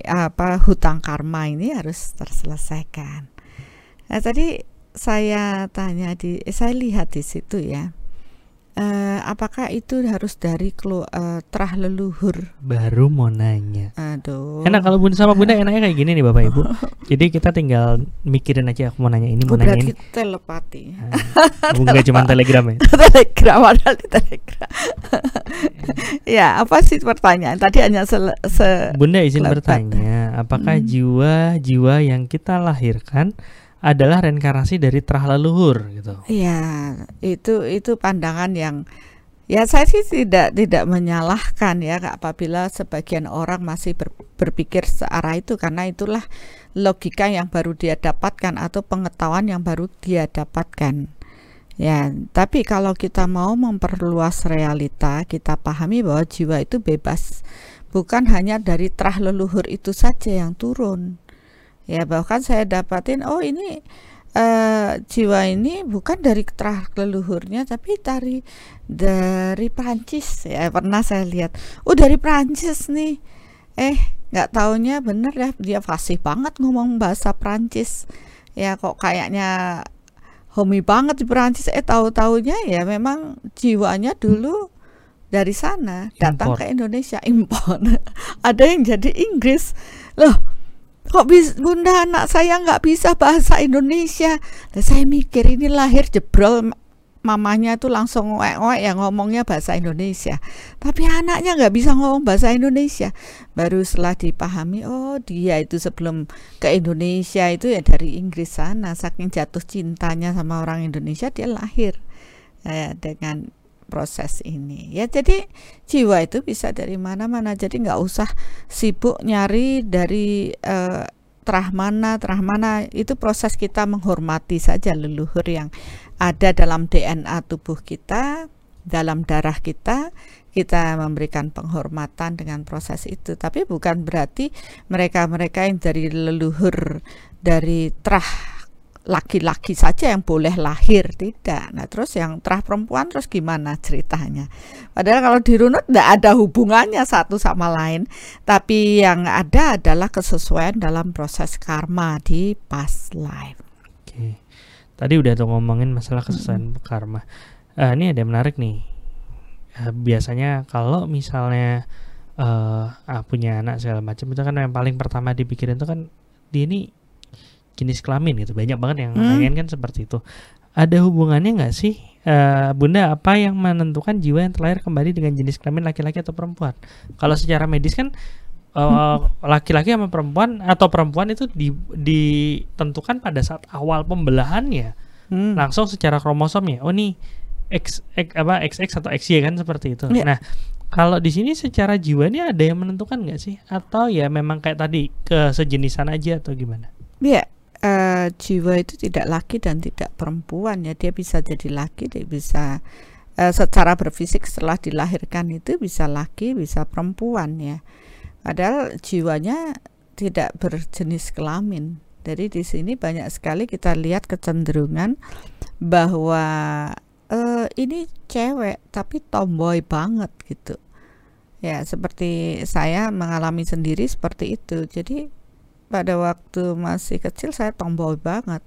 apa hutang karma ini harus terselesaikan. Nah tadi saya tanya di eh, saya lihat di situ ya uh, apakah itu harus dari kelu, uh, terah leluhur? Baru mau nanya. Aduh. Enak kalau bunda sama bunda enaknya kayak gini nih bapak ibu. Jadi kita tinggal mikirin aja aku mau nanya ini mau oh, nanya ini. telepati. Nah, bukan cuma telegram ya. telegram ada di telegram. ya apa sih pertanyaan tadi hanya se, se Bunda izin bertanya, apakah hmm. jiwa-jiwa hmm. yang kita lahirkan adalah reinkarnasi dari terah leluhur gitu. Iya, itu itu pandangan yang ya saya sih tidak tidak menyalahkan ya apabila sebagian orang masih ber, berpikir searah itu karena itulah logika yang baru dia dapatkan atau pengetahuan yang baru dia dapatkan. Ya, tapi kalau kita mau memperluas realita, kita pahami bahwa jiwa itu bebas. Bukan hanya dari terah leluhur itu saja yang turun ya bahkan saya dapatin oh ini uh, jiwa ini bukan dari terah leluhurnya tapi dari dari Prancis. Ya pernah saya lihat. Oh dari Prancis nih. Eh nggak taunya bener ya dia fasih banget ngomong bahasa Prancis. Ya kok kayaknya homi banget di Prancis. Eh tahu taunya ya memang jiwanya dulu dari sana datang ke Indonesia. Impor ada yang jadi Inggris. Loh kok bisa bunda anak saya nggak bisa bahasa Indonesia? Dan saya mikir ini lahir jebrol mamanya itu langsung ngoek-ngoek yang ngomongnya bahasa Indonesia. Tapi anaknya nggak bisa ngomong bahasa Indonesia. Baru setelah dipahami oh dia itu sebelum ke Indonesia itu ya dari Inggris sana saking jatuh cintanya sama orang Indonesia dia lahir eh, dengan proses ini. Ya jadi jiwa itu bisa dari mana-mana. Jadi nggak usah sibuk nyari dari uh, terah mana terah mana itu proses kita menghormati saja leluhur yang ada dalam DNA tubuh kita dalam darah kita. Kita memberikan penghormatan dengan proses itu. Tapi bukan berarti mereka-mereka yang dari leluhur dari terah laki-laki saja yang boleh lahir tidak. Nah terus yang terah perempuan terus gimana ceritanya? Padahal kalau dirunut tidak ada hubungannya satu sama lain. Tapi yang ada adalah kesesuaian dalam proses karma di past life. Oke. Tadi udah tuh ngomongin masalah kesesuaian hmm. karma. Uh, ini ada yang menarik nih. Uh, biasanya kalau misalnya uh, uh, punya anak segala macam itu kan yang paling pertama dipikirin itu kan dia ini jenis kelamin gitu banyak banget yang hmm. nanyain kan seperti itu ada hubungannya nggak sih uh, bunda apa yang menentukan jiwa yang terlahir kembali dengan jenis kelamin laki-laki atau perempuan kalau secara medis kan eh, laki-laki uh, sama perempuan atau perempuan itu di, ditentukan pada saat awal pembelahannya hmm. langsung secara kromosomnya oh nih X, X apa XX atau XY kan seperti itu yeah. nah kalau di sini secara jiwa ini ada yang menentukan nggak sih atau ya memang kayak tadi ke sejenisan aja atau gimana? Iya, uh, jiwa itu tidak laki dan tidak perempuan. Ya dia bisa jadi laki dia bisa uh, secara berfisik setelah dilahirkan itu bisa laki bisa perempuan ya. Padahal jiwanya tidak berjenis kelamin. Jadi di sini banyak sekali kita lihat kecenderungan bahwa uh, ini cewek tapi tomboy banget gitu. Ya seperti saya mengalami sendiri seperti itu. Jadi pada waktu masih kecil saya tomboy banget.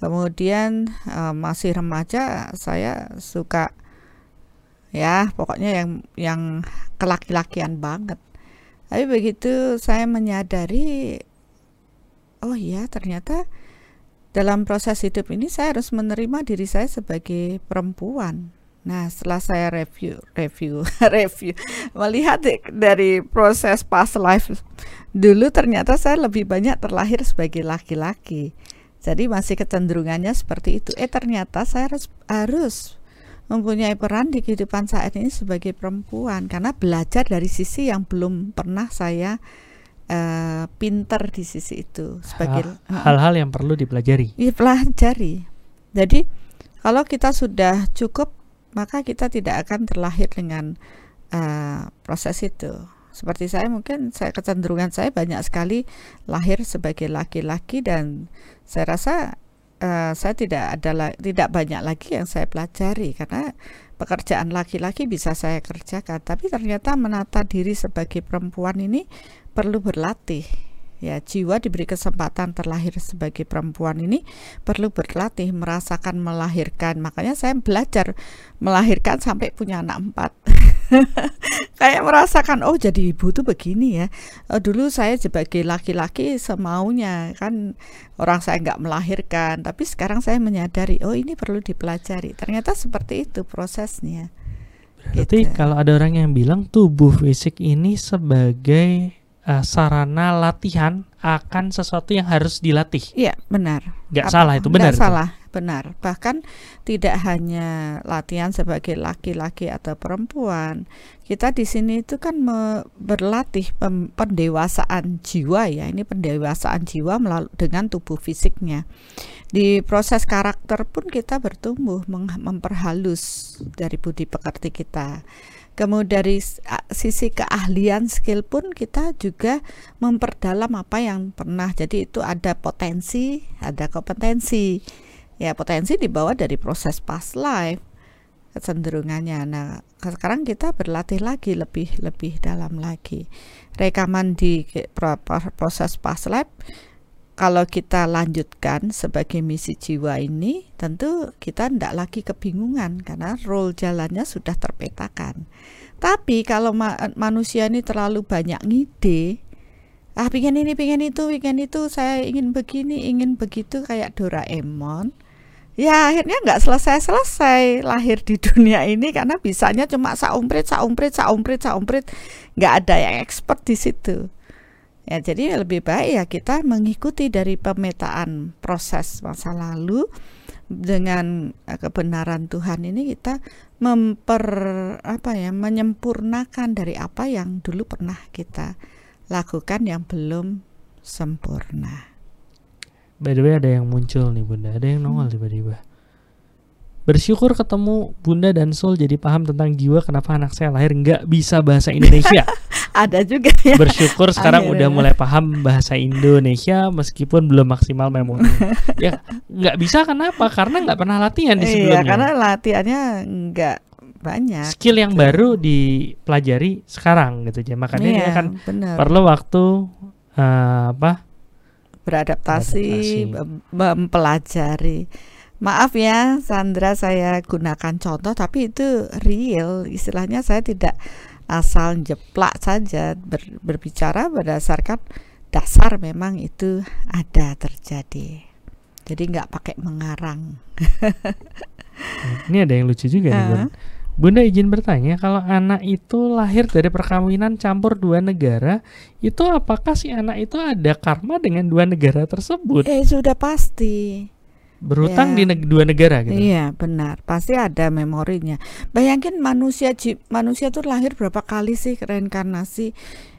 Kemudian uh, masih remaja saya suka ya pokoknya yang yang kelaki-lakian banget. Tapi begitu saya menyadari oh iya ternyata dalam proses hidup ini saya harus menerima diri saya sebagai perempuan Nah, setelah saya review, review, review, melihat dari proses past life dulu ternyata saya lebih banyak terlahir sebagai laki-laki. Jadi masih kecenderungannya seperti itu. Eh ternyata saya harus harus mempunyai peran di kehidupan saat ini sebagai perempuan karena belajar dari sisi yang belum pernah saya uh, pinter di sisi itu sebagai hal-hal yang perlu dipelajari. Dipelajari. Jadi kalau kita sudah cukup maka kita tidak akan terlahir dengan uh, proses itu. Seperti saya mungkin saya kecenderungan saya banyak sekali lahir sebagai laki-laki dan saya rasa uh, saya tidak ada tidak banyak lagi yang saya pelajari karena pekerjaan laki-laki bisa saya kerjakan tapi ternyata menata diri sebagai perempuan ini perlu berlatih ya jiwa diberi kesempatan terlahir sebagai perempuan ini perlu berlatih merasakan melahirkan. Makanya saya belajar melahirkan sampai punya anak empat. Kayak merasakan oh jadi ibu tuh begini ya. Oh, dulu saya sebagai laki-laki semaunya kan orang saya nggak melahirkan tapi sekarang saya menyadari oh ini perlu dipelajari. Ternyata seperti itu prosesnya. Berarti gitu. kalau ada orang yang bilang tubuh fisik ini sebagai uh, sarana latihan akan sesuatu yang harus dilatih. Iya, benar. Gak Apa, salah itu benar. Gak salah, benar. Bahkan tidak hanya latihan sebagai laki-laki atau perempuan. Kita di sini itu kan berlatih pendewasaan jiwa ya. Ini pendewasaan jiwa melalui dengan tubuh fisiknya. Di proses karakter pun kita bertumbuh memperhalus dari budi pekerti kita Kemudian dari sisi keahlian skill pun kita juga memperdalam apa yang pernah. Jadi itu ada potensi, ada kompetensi. Ya potensi dibawa dari proses past life kecenderungannya. Nah, sekarang kita berlatih lagi lebih lebih dalam lagi. Rekaman di proses past life kalau kita lanjutkan sebagai misi jiwa ini, tentu kita tidak lagi kebingungan karena role jalannya sudah terpetakan. Tapi kalau ma manusia ini terlalu banyak ngide, ah pingin ini, pingin itu, pingin itu, saya ingin begini, ingin begitu kayak Doraemon. Ya akhirnya nggak selesai-selesai lahir di dunia ini karena bisanya cuma saumprit, saumprit, saumprit, saumprit, nggak ada yang expert di situ. Ya, jadi lebih baik ya kita mengikuti dari pemetaan proses masa lalu dengan eh, kebenaran Tuhan ini kita memper apa ya menyempurnakan dari apa yang dulu pernah kita lakukan yang belum sempurna. By the way ada yang muncul nih Bunda, ada yang nongol hmm. Bersyukur ketemu Bunda dan Sol jadi paham tentang jiwa kenapa anak saya lahir nggak bisa bahasa Indonesia. Ada juga ya. Bersyukur sekarang Akhirnya. udah mulai paham bahasa Indonesia meskipun belum maksimal memori. ya nggak bisa kenapa? Karena nggak pernah latihan di iya, sebelumnya. Iya, karena latihannya nggak banyak. Skill yang gitu. baru dipelajari sekarang gitu aja. Makanya iya, dia kan bener. perlu waktu uh, apa? Beradaptasi, beradaptasi. mempelajari Maaf ya Sandra saya gunakan contoh tapi itu real istilahnya saya tidak asal jeplak saja ber, berbicara berdasarkan dasar memang itu ada terjadi jadi nggak pakai mengarang ini ada yang lucu juga uh. nih Bun. Bunda izin bertanya, kalau anak itu lahir dari perkawinan campur dua negara, itu apakah si anak itu ada karma dengan dua negara tersebut? Eh sudah pasti berhutang ya. di neg dua negara gitu. Iya, benar. Pasti ada memorinya. Bayangin manusia manusia tuh lahir berapa kali sih reinkarnasi?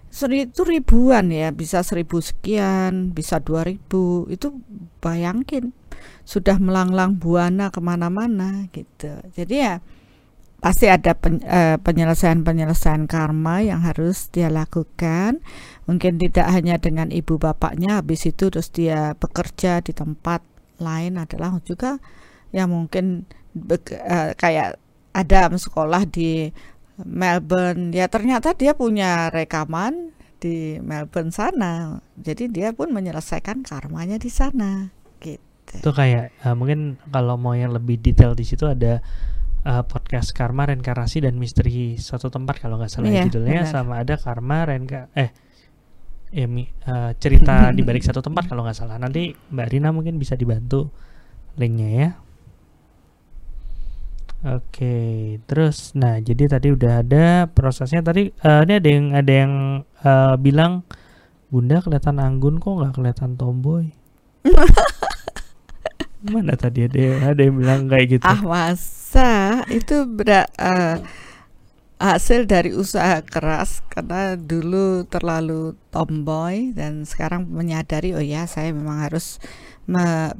Seri, itu ribuan ya, bisa seribu sekian, bisa dua ribu. Itu bayangin sudah melanglang buana ke mana-mana gitu. Jadi ya pasti ada eh, penyelesaian-penyelesaian karma yang harus dia lakukan. Mungkin tidak hanya dengan ibu bapaknya, habis itu terus dia bekerja di tempat lain adalah juga yang mungkin uh, kayak ada sekolah di Melbourne. Ya ternyata dia punya rekaman di Melbourne sana. Jadi dia pun menyelesaikan karmanya di sana. Gitu. Itu kayak uh, mungkin kalau mau yang lebih detail di situ ada uh, podcast karma reinkarnasi dan misteri suatu tempat kalau nggak salah iya, judulnya benar. sama ada karma reinka eh ya uh, cerita di balik satu tempat kalau nggak salah. Nanti Mbak Rina mungkin bisa dibantu linknya ya. Oke, terus nah jadi tadi udah ada prosesnya tadi eh, ini ada yang ada yang eh, bilang Bunda kelihatan anggun kok nggak kelihatan tomboy. Mana tadi ada yang, ada yang bilang kayak gitu. Ah masa itu berat eh, hasil dari usaha keras karena dulu terlalu tomboy dan sekarang menyadari oh ya saya memang harus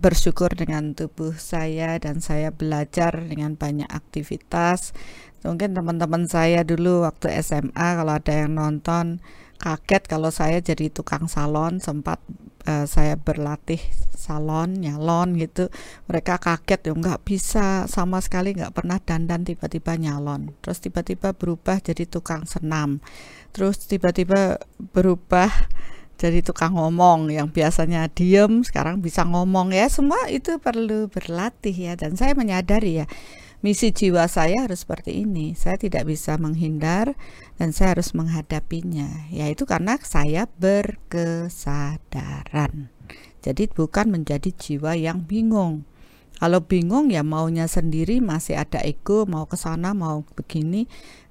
bersyukur dengan tubuh saya dan saya belajar dengan banyak aktivitas. Mungkin teman-teman saya dulu waktu SMA kalau ada yang nonton kaget kalau saya jadi tukang salon sempat eh, saya berlatih salon nyalon gitu. Mereka kaget ya nggak bisa sama sekali nggak pernah dandan tiba-tiba nyalon. Terus tiba-tiba berubah jadi tukang senam. Terus tiba-tiba berubah jadi tukang ngomong yang biasanya diem sekarang bisa ngomong. Ya semua itu perlu berlatih ya dan saya menyadari ya misi jiwa saya harus seperti ini. Saya tidak bisa menghindar dan saya harus menghadapinya. Yaitu karena saya berkesadaran. Jadi bukan menjadi jiwa yang bingung. Kalau bingung ya maunya sendiri masih ada ego mau ke sana mau begini.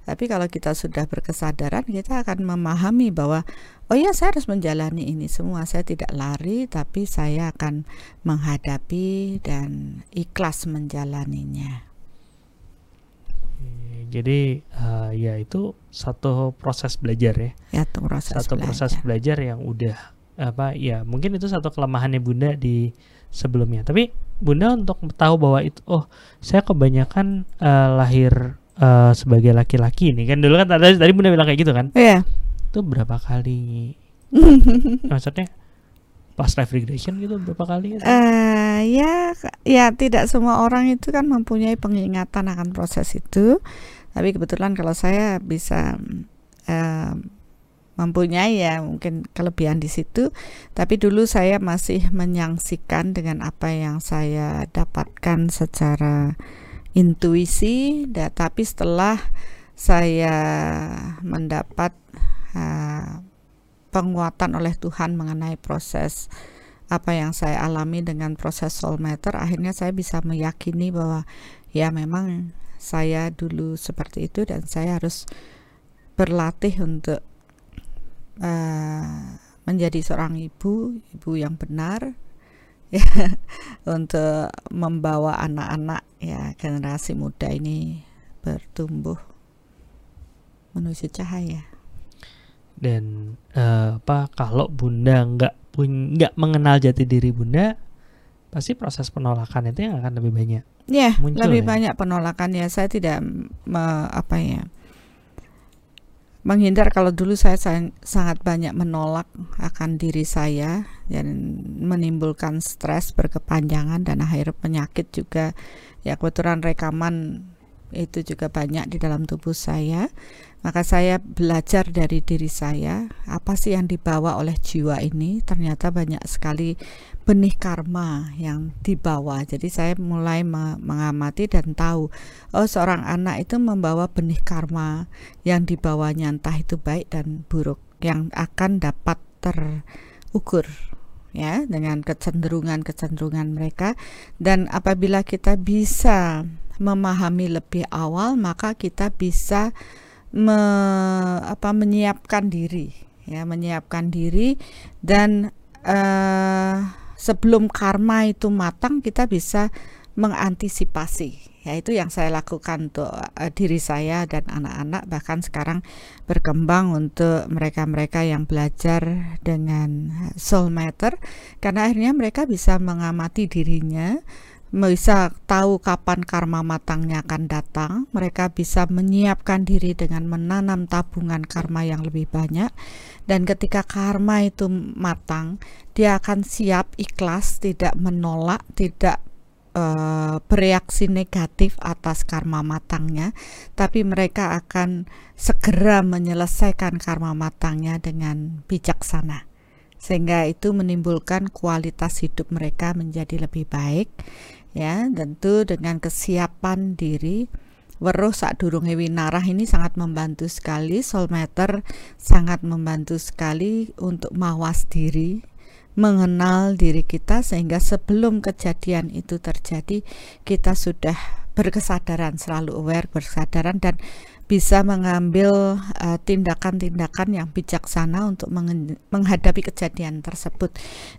Tapi kalau kita sudah berkesadaran kita akan memahami bahwa oh ya saya harus menjalani ini semua. Saya tidak lari tapi saya akan menghadapi dan ikhlas menjalaninya Jadi eh, ya itu satu proses belajar ya. ya itu proses satu proses belajar. belajar yang udah apa ya mungkin itu satu kelemahannya bunda di sebelumnya tapi bunda untuk tahu bahwa itu oh saya kebanyakan eh, lahir eh, sebagai laki-laki nih kan dulu kan tadi tadi bunda bilang kayak gitu kan Iya. itu berapa kali maksudnya pas life gitu berapa kali gitu? Eh, ya ya tidak semua orang itu kan mempunyai pengingatan akan proses itu. Tapi kebetulan kalau saya bisa eh, mempunyai ya mungkin kelebihan di situ. Tapi dulu saya masih menyaksikan dengan apa yang saya dapatkan secara intuisi. Da- tapi setelah saya mendapat eh, penguatan oleh Tuhan mengenai proses apa yang saya alami dengan proses soul matter akhirnya saya bisa meyakini bahwa ya memang saya dulu seperti itu dan saya harus berlatih untuk eh, menjadi seorang ibu ibu yang benar ya untuk membawa anak-anak ya generasi muda ini bertumbuh menuju cahaya dan eh, apa kalau bunda nggak pun nggak mengenal jati diri bunda pasti proses penolakan itu yang akan lebih banyak Ya, Muncul lebih ya? banyak penolakan ya. Saya tidak me- apa ya menghindar kalau dulu saya sang- sangat banyak menolak akan diri saya dan menimbulkan stres berkepanjangan dan akhir penyakit juga ya kebetulan rekaman itu juga banyak di dalam tubuh saya maka saya belajar dari diri saya apa sih yang dibawa oleh jiwa ini? Ternyata banyak sekali benih karma yang dibawa. Jadi saya mulai me- mengamati dan tahu oh seorang anak itu membawa benih karma yang dibawanya entah itu baik dan buruk yang akan dapat terukur ya dengan kecenderungan-kecenderungan mereka. Dan apabila kita bisa memahami lebih awal maka kita bisa me- apa menyiapkan diri ya menyiapkan diri dan eh, sebelum karma itu matang kita bisa mengantisipasi ya itu yang saya lakukan untuk eh, diri saya dan anak-anak bahkan sekarang berkembang untuk mereka-mereka yang belajar dengan soul matter karena akhirnya mereka bisa mengamati dirinya bisa tahu kapan karma matangnya akan datang. Mereka bisa menyiapkan diri dengan menanam tabungan karma yang lebih banyak. Dan ketika karma itu matang dia akan siap ikhlas tidak menolak tidak eh, bereaksi negatif atas karma matangnya. Tapi mereka akan segera menyelesaikan karma matangnya dengan bijaksana sehingga itu menimbulkan kualitas hidup mereka menjadi lebih baik ya. Tentu dengan kesiapan diri weruh sak durunge winarah ini sangat membantu sekali soul matter sangat membantu sekali untuk mawas diri mengenal diri kita sehingga sebelum kejadian itu terjadi kita sudah berkesadaran, selalu aware, berkesadaran dan bisa mengambil uh, tindakan-tindakan yang bijaksana untuk menghadapi kejadian tersebut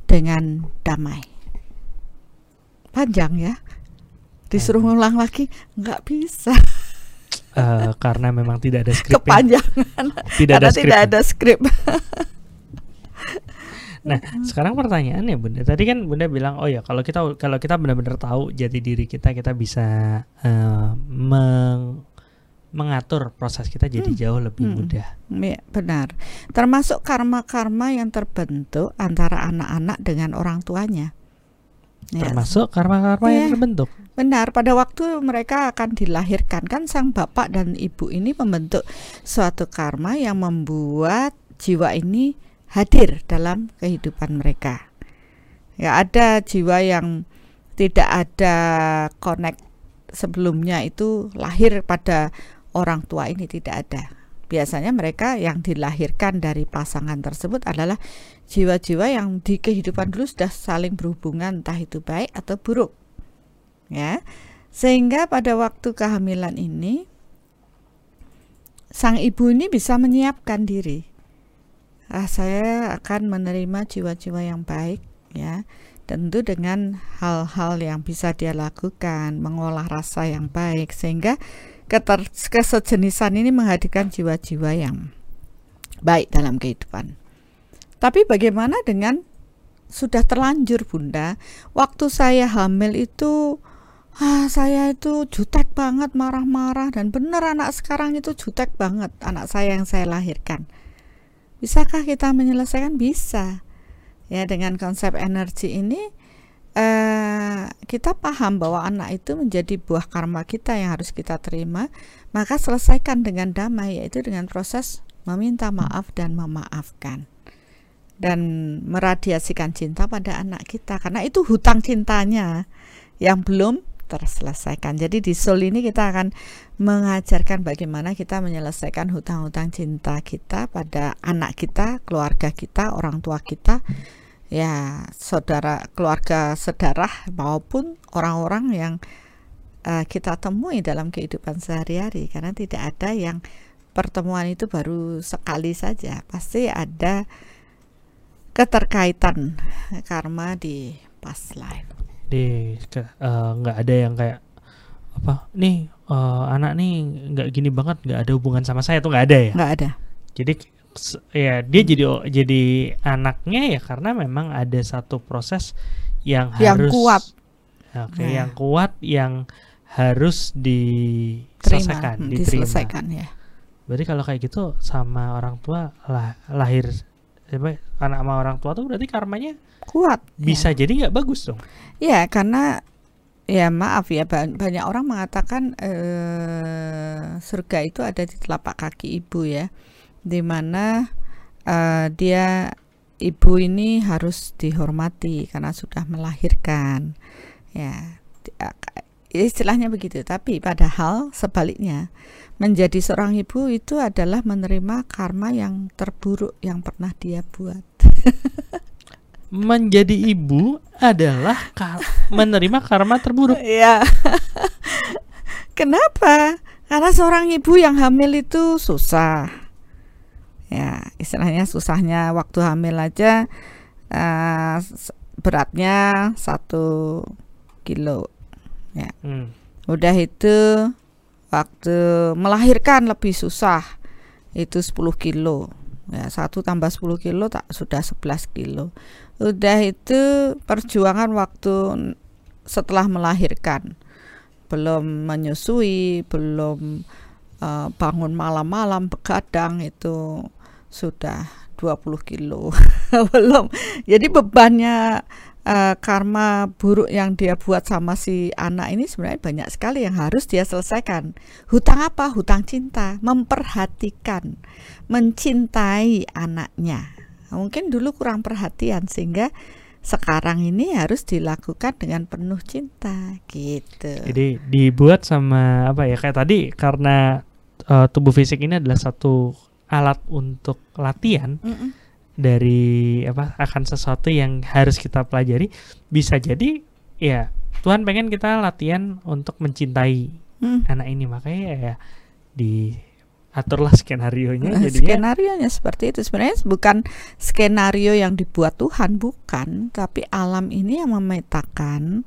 dengan damai. Panjang ya. Disuruh ngulang lagi nggak bisa. Eh, karena memang tidak ada skrip. Kepanjangan. Tidak ada skrip. tidak ada skrip. Nah, sekarang pertanyaannya Bunda. Tadi kan Bunda bilang, "Oh ya, kalau kita kalau kita benar-benar tahu jati diri kita, kita bisa eh, meng- mengatur proses kita jadi Hmm. jauh lebih Hmm. mudah." Ya, benar. Termasuk karma-karma yang terbentuk antara anak-anak dengan orang tuanya. Ya, Termasuk karma-karma yang Iya. terbentuk. Benar, pada waktu mereka akan dilahirkan kan sang bapak dan ibu ini membentuk suatu karma yang membuat jiwa ini hadir dalam kehidupan mereka. Ya ada jiwa yang tidak ada connect sebelumnya itu lahir pada orang tua ini tidak ada. Biasanya mereka yang dilahirkan dari pasangan tersebut adalah jiwa-jiwa yang di kehidupan dulu sudah saling berhubungan entah itu baik atau buruk. Ya. Sehingga pada waktu kehamilan ini sang ibu ini bisa menyiapkan diri. Ah, saya akan menerima jiwa-jiwa yang baik ya. Tentu dengan hal-hal yang bisa dia lakukan, mengolah rasa yang baik sehingga keter- kesejenisan ini menghadirkan jiwa-jiwa yang baik dalam kehidupan. Tapi bagaimana dengan sudah terlanjur Bunda? Waktu saya hamil itu ah saya itu jutek banget marah-marah dan benar anak sekarang itu jutek banget anak saya yang saya lahirkan. Bisakah kita menyelesaikan? Bisa. Ya dengan konsep energi ini eh, kita paham bahwa anak itu menjadi buah karma kita yang harus kita terima, maka selesaikan dengan damai yaitu dengan proses meminta maaf dan memaafkan dan meradiasikan cinta pada anak kita karena itu hutang cintanya yang belum terselesaikan. Jadi di Soul ini kita akan mengajarkan bagaimana kita menyelesaikan hutang-hutang cinta kita pada anak kita, keluarga kita, orang tua kita, ya saudara, keluarga sedarah maupun orang-orang yang uh, kita temui dalam kehidupan sehari-hari karena tidak ada yang pertemuan itu baru sekali saja, pasti ada keterkaitan karma di past life. Di eh, nggak ada yang kayak apa? Nih eh, anak nih nggak gini banget, nggak ada hubungan sama saya tuh nggak ada ya. Nggak ada. Jadi ya dia jadi jadi anaknya ya karena memang ada satu proses yang, Yang harus kuat. Oke, Nah. yang kuat yang harus Terima, diselesaikan, hmm, diterima. diselesaikan ya. Berarti kalau kayak gitu sama orang tua lah, lahir anak sama orang tua tuh berarti karmanya Kuat. bisa jadi nggak bagus dong. Ya, karena ya maaf ya ba- banyak orang mengatakan eh, surga itu ada di telapak kaki ibu ya, di mana eh, dia ibu ini harus dihormati karena sudah melahirkan, ya istilahnya begitu. Tapi padahal sebaliknya menjadi seorang ibu itu adalah menerima karma yang terburuk yang pernah dia buat. Menjadi ibu adalah ka- menerima karma terburuk. Iya. Kenapa? Karena seorang ibu yang hamil itu susah. Ya, istilahnya susahnya waktu hamil aja s- beratnya satu kilo. Hmm. Udah itu waktu melahirkan lebih susah. Itu 10 kilo. Ya, satu tambah 10 kilo tak sudah 11 kilo. Udah itu perjuangan waktu setelah melahirkan. Belum menyusui, belum eh, bangun malam-malam begadang itu sudah 20 kilo. belum. Jadi bebannya eh, karma buruk yang dia buat sama si anak ini sebenarnya banyak sekali yang harus dia selesaikan. Hutang apa? Hutang cinta, memperhatikan, mencintai anaknya. Mungkin dulu kurang perhatian sehingga sekarang ini harus dilakukan dengan penuh cinta gitu. Jadi dibuat sama apa ya kayak tadi karena eh, tubuh fisik ini adalah satu alat untuk latihan Mm-mm. dari apa akan sesuatu yang harus kita pelajari bisa jadi ya Tuhan pengen kita latihan untuk mencintai Hmm. anak ini makanya ya diaturlah skenario nya jadinya Skenario-nya seperti itu sebenarnya bukan skenario yang dibuat Tuhan bukan, tapi alam ini yang memetakan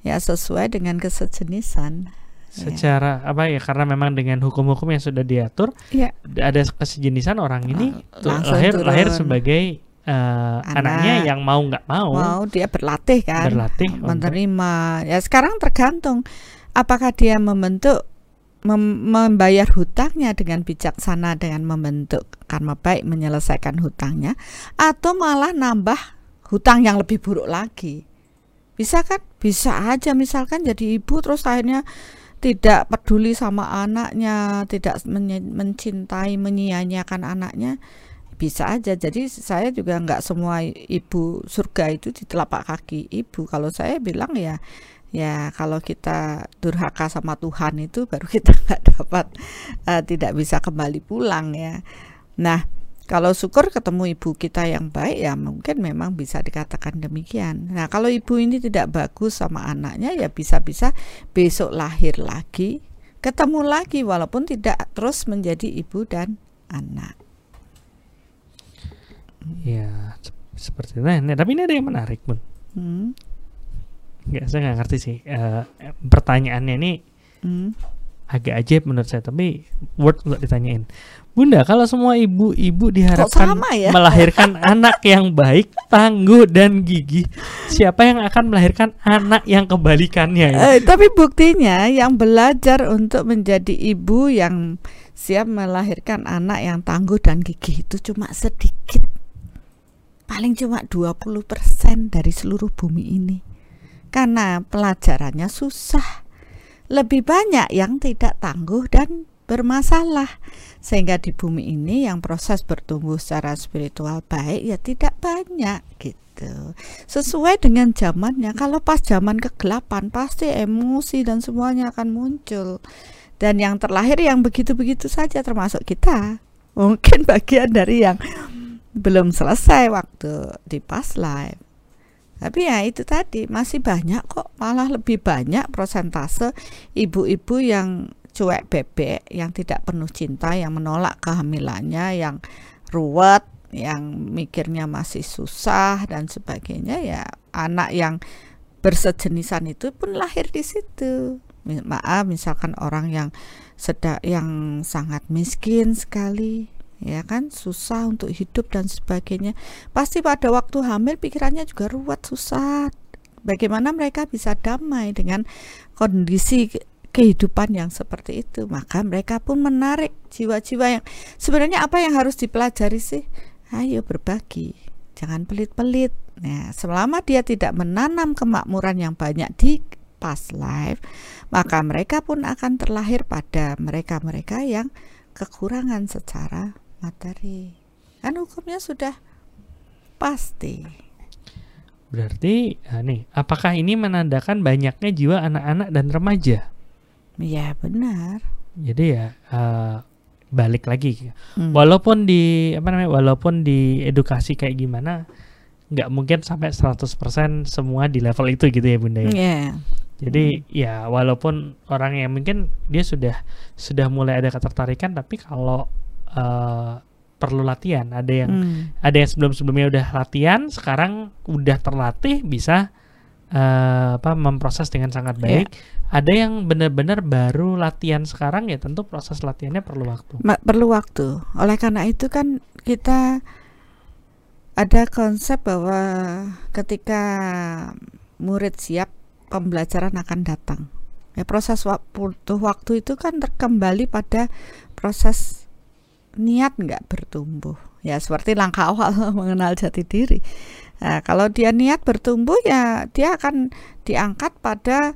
ya sesuai dengan kesejenisan. Secara apa ya karena memang dengan hukum-hukum yang sudah diatur Iya. ada kesejenisan orang ini Ah, tuh lahir lahir turun. sebagai eh, anaknya yang mau nggak mau, Mau dia berlatih kan, berlatih untuk menerima. Ya sekarang tergantung apakah dia membentuk mem- membayar hutangnya dengan bijaksana dengan membentuk karma baik menyelesaikan hutangnya atau malah nambah hutang yang lebih buruk lagi. Bisa kan? Bisa aja misalkan jadi ibu terus akhirnya tidak peduli sama anaknya, tidak mencintai, menyia-nyiakan anaknya, bisa aja. Jadi saya juga nggak semua ibu surga itu di telapak kaki ibu. Kalau saya bilang ya, ya kalau kita durhaka sama Tuhan itu baru kita nggak dapat, eh, tidak bisa kembali pulang ya. Nah, kalau syukur ketemu ibu kita yang baik ya mungkin memang bisa dikatakan demikian. Nah, kalau ibu ini tidak bagus sama anaknya ya bisa-bisa besok lahir lagi, ketemu lagi walaupun tidak terus menjadi ibu dan anak. ya se- seperti itu. Nah, tapi ini ada yang menarik bun. Hmm, Nggak, saya nggak ngerti sih. Eh, pertanyaannya ini hmm. agak ajaib menurut saya, tapi worth untuk ditanyain. Bunda, kalau semua ibu-ibu diharapkan sama ya? melahirkan anak yang baik, tangguh dan gigih, siapa yang akan melahirkan anak yang kebalikannya? ya? Eh, tapi buktinya yang belajar untuk menjadi ibu yang siap melahirkan anak yang tangguh dan gigih itu cuma sedikit. Paling cuma 20% dari seluruh bumi ini. Karena pelajarannya susah. Lebih banyak yang tidak tangguh dan bermasalah. Sehingga di bumi ini yang proses bertumbuh secara spiritual baik ya tidak banyak gitu sesuai dengan zamannya. Kalau pas zaman kegelapan pasti emosi dan semuanya akan muncul. Dan yang terlahir yang begitu-begitu saja termasuk kita. Mungkin bagian dari yang belum selesai waktu di past life. Tapi ya itu tadi masih banyak kok malah lebih banyak prosentase ibu-ibu yang cuek bebek, yang tidak penuh cinta, yang menolak kehamilannya, yang ruwet, yang mikirnya masih susah dan sebagainya ya anak yang bersejenisan itu pun lahir di situ. Maaf misalkan orang yang sedang yang sangat miskin sekali ya kan susah untuk hidup dan sebagainya pasti pada waktu hamil pikirannya juga ruwet susah bagaimana mereka bisa damai dengan kondisi kehidupan yang seperti itu. Maka mereka pun menarik jiwa-jiwa yang sebenarnya apa yang harus dipelajari sih? Ayo berbagi jangan pelit-pelit. Nah selama dia tidak menanam kemakmuran yang banyak di past life maka mereka pun akan terlahir pada mereka-mereka yang kekurangan secara materi. Kan hukumnya sudah pasti. Berarti ah, nih, apakah ini menandakan banyaknya jiwa anak-anak dan remaja? Ya benar Jadi ya eh, balik lagi, Hmm. walaupun di apa namanya, walaupun di edukasi kayak gimana, nggak mungkin sampai 100% semua di level itu gitu ya bunda ya. Ya. Jadi ya walaupun orang yang mungkin dia sudah sudah mulai ada ketertarikan, tapi kalau eh, perlu latihan, ada yang Hmm. ada yang sebelum-sebelumnya udah latihan, sekarang udah terlatih bisa eh, apa memproses dengan sangat baik. Ada yang benar-benar baru latihan sekarang ya tentu proses latihannya perlu waktu. Ma- perlu waktu. Oleh karena itu kan kita ada konsep bahwa ketika murid siap pembelajaran akan datang. Ya proses wak- butuh waktu itu kan terkembali pada proses niat nggak bertumbuh. Ya seperti langkah awal mengenal jati diri. Nah, kalau dia niat bertumbuh ya dia akan diangkat pada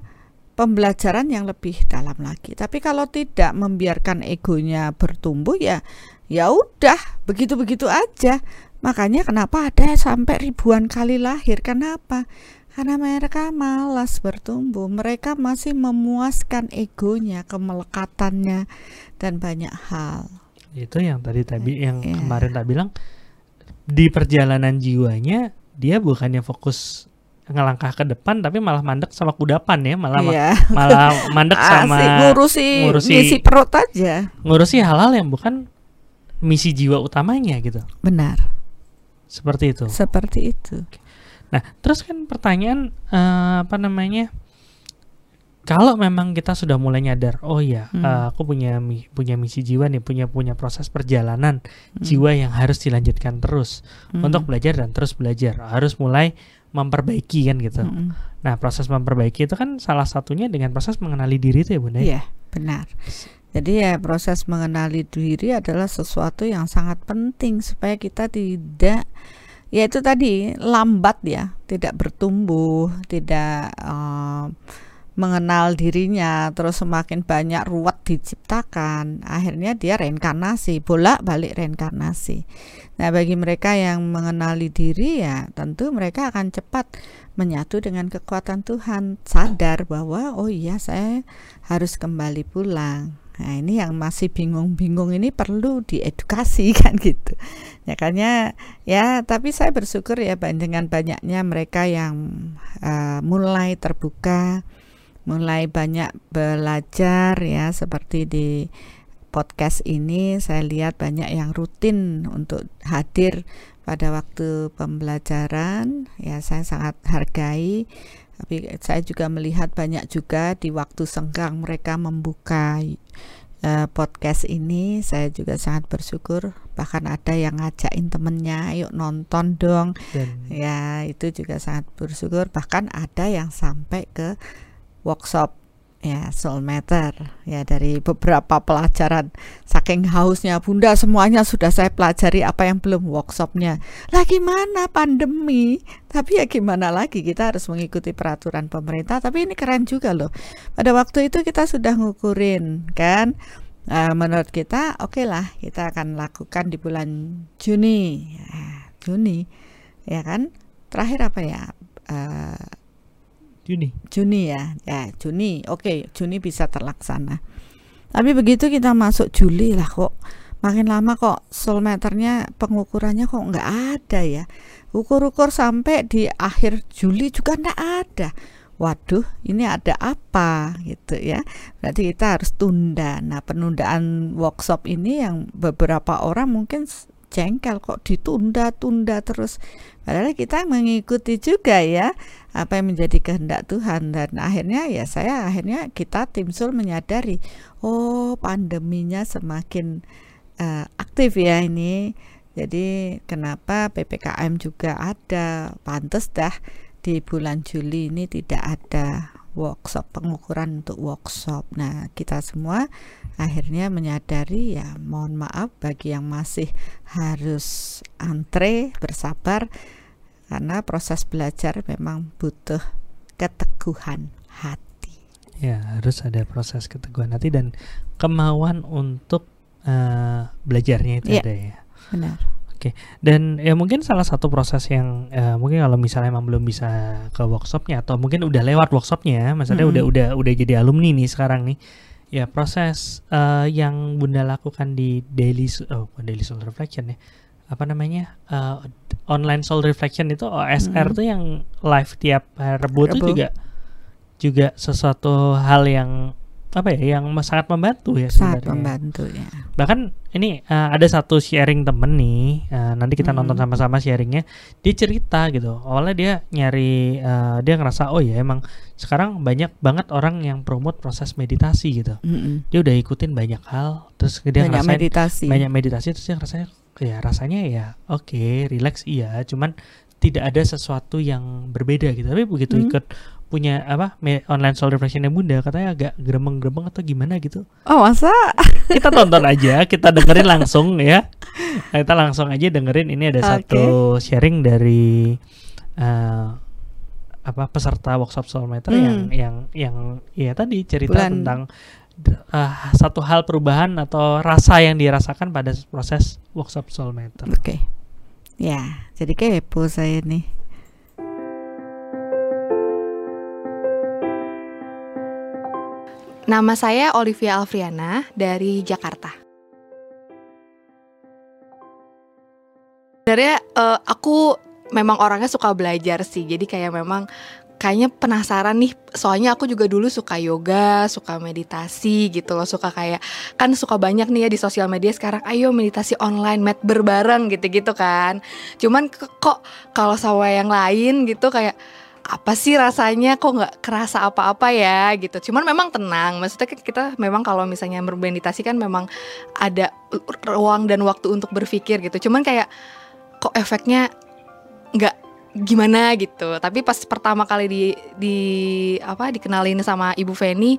pembelajaran yang lebih dalam lagi. Tapi kalau tidak membiarkan egonya bertumbuh ya ya udah begitu-begitu aja. Makanya kenapa ada sampai ribuan kali lahir? Kenapa? Karena mereka malas bertumbuh. Mereka masih memuaskan egonya, kemelekatannya dan banyak hal. Itu yang tadi tadi yang Iya. kemarin tak bilang di perjalanan jiwanya dia bukannya fokus ngelangkah ke depan tapi malah mandek sama kudapan ya malah Iya. malah mandek sama Asik, ngurusi, ngurusi- ngisi perut aja. ngurusi hal-hal yang bukan misi jiwa utamanya gitu Benar, seperti itu seperti itu. Nah, terus kan pertanyaan eh, apa namanya? Kalau memang kita sudah mulai nyadar, oh ya, Hmm. eh, aku punya punya misi jiwa nih, punya punya proses perjalanan Hmm. jiwa yang harus dilanjutkan terus Hmm. untuk belajar dan terus belajar, harus mulai memperbaiki kan gitu. Mm-mm. Nah, proses memperbaiki itu kan salah satunya dengan proses mengenali diri itu ya, Bunda. ya? Iya, benar. Jadi ya proses mengenali diri adalah sesuatu yang sangat penting supaya kita tidak ya itu tadi lambat ya, tidak bertumbuh, tidak eh, mengenal dirinya, terus semakin banyak ruwet diciptakan, akhirnya dia reinkarnasi, bolak-balik reinkarnasi. Nah, bagi mereka yang mengenali diri ya tentu mereka akan cepat menyatu dengan kekuatan Tuhan, sadar bahwa oh iya saya harus kembali pulang. Nah, ini yang masih bingung-bingung ini perlu diedukasi kan gitu. Ya kayaknya ya tapi saya bersyukur ya dengan banyaknya mereka yang eh, mulai terbuka, mulai banyak belajar ya seperti di podcast ini saya lihat banyak yang rutin untuk hadir pada waktu pembelajaran. Ya saya sangat hargai. Tapi saya juga melihat banyak juga di waktu senggang mereka membuka eh, podcast ini. Saya juga sangat bersyukur bahkan ada yang ngajakin temennya yuk nonton dong. Dan ya itu juga sangat bersyukur. Bahkan ada yang sampai ke workshop ya soul matter ya dari beberapa pelajaran. Saking hausnya bunda semuanya sudah saya pelajari apa yang belum workshopnya. Lah gimana pandemi? Tapi ya gimana lagi? Kita harus mengikuti peraturan pemerintah. Tapi ini keren juga loh. Pada waktu itu kita sudah ngukurin kan? Eh, menurut kita oke lah kita akan lakukan di bulan Juni. Ya, Juni ya kan? Terakhir apa ya? Eh, Juni. Juni ya, ya Juni. Oke, Juni bisa terlaksana. Tapi begitu kita masuk Juli lah kok makin lama kok solmeternya pengukurannya kok nggak ada ya. Ukur-ukur sampai di akhir Juli juga nggak ada. Waduh, ini ada apa gitu ya? Berarti kita harus tunda. Nah, penundaan workshop ini yang beberapa orang mungkin jengkel kok ditunda-tunda terus. Padahal kita mengikuti juga ya apa yang menjadi kehendak Tuhan. Dan akhirnya ya saya akhirnya kita tim Sul menyadari oh pandeminya semakin eh, aktif ya ini. Jadi kenapa PPKM juga ada? Pantas dah di bulan Juli ini tidak ada workshop pengukuran untuk workshop nah kita semua akhirnya menyadari ya mohon maaf bagi yang masih harus antre bersabar karena proses belajar memang butuh keteguhan hati. Ya, harus ada proses keteguhan hati dan kemauan untuk eh, belajarnya itu Iya. ada ya. Benar. Dan ya mungkin salah satu proses yang eh, mungkin kalau misalnya emang belum bisa ke workshopnya atau mungkin udah lewat workshopnya, maksudnya udah Mm-mm. udah udah jadi alumni nih sekarang nih. Ya proses eh, yang bunda lakukan di daily oh daily soul reflection ya, apa namanya Eh, online soul reflection itu OSR Mm-mm. tuh yang live tiap Rabu itu juga juga sesuatu hal yang apa ya yang sangat membantu ya Sangat sebenarnya membantu ya. bahkan ini eh, ada satu sharing temen nih eh, nanti kita nonton Mm-mm. sama-sama sharingnya dia cerita gitu awalnya dia nyari eh, dia ngerasa oh ya emang sekarang banyak banget orang yang promote proses meditasi gitu Mm-mm. dia udah ikutin banyak hal terus dia Banyak ngerasain meditasi. banyak meditasi terus dia rasanya ya rasanya ya oke relax iya cuman tidak ada sesuatu yang berbeda gitu tapi begitu Hmm. ikut punya apa online soul reflectionnya bunda katanya agak geremeng-geremeng atau gimana gitu Oh masa? kita tonton aja, kita dengerin langsung ya. Kita langsung aja dengerin ini ada Oke. satu sharing dari eh, apa peserta workshop soulmater Hmm. yang yang yang ya tadi cerita Bulan- tentang eh, satu hal perubahan atau rasa yang dirasakan pada proses workshop soulmater. Oke. Ya, jadi kepo saya nih. Nama saya Olivia Alfriana dari Jakarta. Sebenarnya eh, aku memang orangnya suka belajar sih. Jadi kayak memang kayaknya penasaran nih soalnya aku juga dulu suka yoga suka meditasi gitu loh suka kayak kan suka banyak nih ya di sosial media sekarang ayo meditasi online med berbareng gitu-gitu kan cuman kok kalau sama yang lain gitu kayak apa sih rasanya? Kok nggak kerasa apa-apa ya gitu. Cuman memang tenang. Maksudnya kita memang kalau misalnya bermeditasi kan memang ada ruang dan waktu untuk berpikir gitu. Cuman kayak kok efeknya nggak gimana gitu. Tapi pas pertama kali di di apa dikenalin sama ibu Feni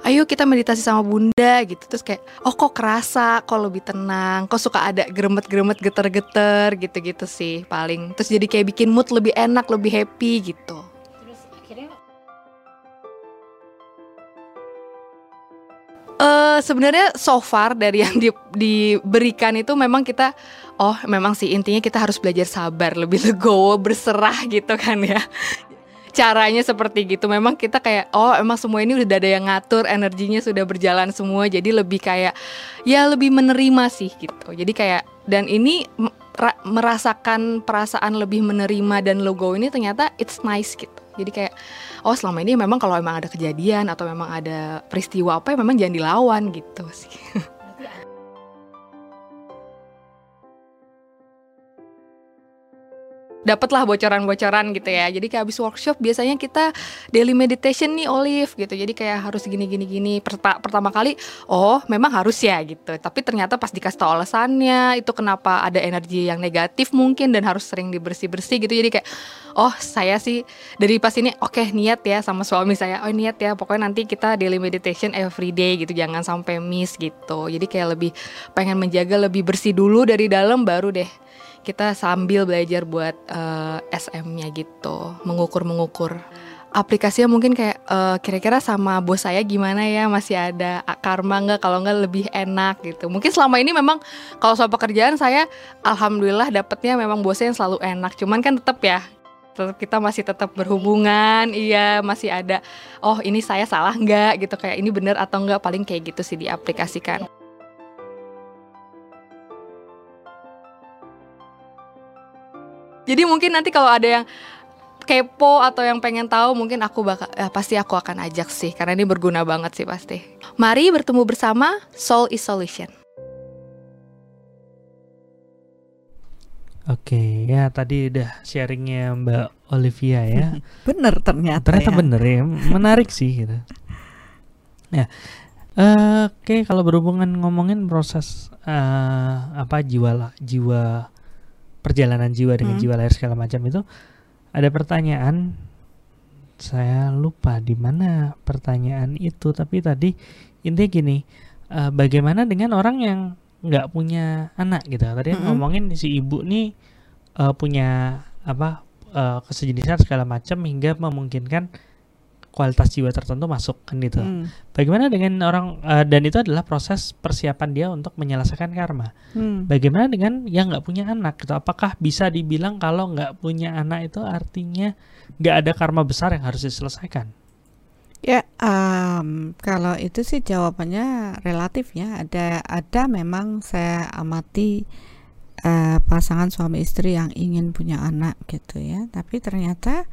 ayo kita meditasi sama bunda gitu. Terus kayak oh kok kerasa kok lebih tenang kok suka ada geremet-geremet geter-geter gitu-gitu sih paling. Terus jadi kayak bikin mood lebih enak lebih happy gitu Eh sebenarnya so far dari yang di- diberikan itu memang kita oh memang sih intinya kita harus belajar sabar lebih legowo berserah gitu kan ya. Caranya seperti gitu. Memang kita kayak oh emang semua ini udah ada yang ngatur energinya sudah berjalan semua jadi lebih kayak ya lebih menerima sih gitu. Jadi kayak dan ini merasakan perasaan lebih menerima dan logo ini ternyata it's nice gitu jadi kayak oh selama ini memang kalau emang ada kejadian atau memang ada peristiwa apa ya memang jangan dilawan gitu sih dapatlah bocoran-bocoran gitu ya. Jadi kayak habis workshop biasanya kita daily meditation nih Olive gitu. Jadi kayak harus gini gini gini. Perta- pertama kali oh memang harus ya gitu. Tapi ternyata pas dikasih tau alasannya itu kenapa ada energi yang negatif mungkin dan harus sering dibersih-bersih gitu. Jadi kayak oh saya sih dari pas ini oke niat ya sama suami saya. Oh niat ya pokoknya nanti kita daily meditation every day gitu. Jangan sampai miss gitu. Jadi kayak lebih pengen menjaga lebih bersih dulu dari dalam baru deh kita sambil belajar buat eh, SM-nya gitu, mengukur-mengukur. Aplikasinya mungkin kayak eh, kira-kira sama bos saya gimana ya, masih ada karma nggak? Kalau nggak lebih enak gitu. Mungkin selama ini memang kalau soal pekerjaan saya, alhamdulillah dapetnya memang bosnya yang selalu enak. Cuman kan tetap ya, tetap kita masih tetap berhubungan, iya masih ada. Oh ini saya salah nggak gitu kayak ini bener atau nggak? Paling kayak gitu sih diaplikasikan. Jadi mungkin nanti kalau ada yang kepo atau yang pengen tahu mungkin aku bakal ya, pasti aku akan ajak sih karena ini berguna banget sih pasti. Mari bertemu bersama Soul is Solution. Oke, ya tadi udah sharingnya Mbak Olivia ya. Bener ternyata. Ternyata ya. bener ya, menarik sih gitu. Ya, eh, oke kalau berhubungan ngomongin proses eh, apa jiwa jiwa perjalanan jiwa dengan Hmm. jiwa lahir segala macam itu ada pertanyaan saya lupa di mana pertanyaan itu tapi tadi intinya gini eh, bagaimana dengan orang yang nggak punya anak gitu tadi kan Mm-mm. ngomongin si ibu nih eh, punya apa eh, kesejenisan segala macam hingga memungkinkan kualitas jiwa tertentu masuk kan gitu Hmm, bagaimana dengan orang eh, dan itu adalah proses persiapan dia untuk menyelesaikan karma hmm. Bagaimana dengan yang nggak punya anak gitu? Apakah bisa dibilang kalau nggak punya anak itu artinya nggak ada karma besar yang harus diselesaikan? Ya, em, kalau itu sih jawabannya relatif ya. Ada ada memang saya amati eh, pasangan suami istri yang ingin punya anak gitu ya. Tapi ternyata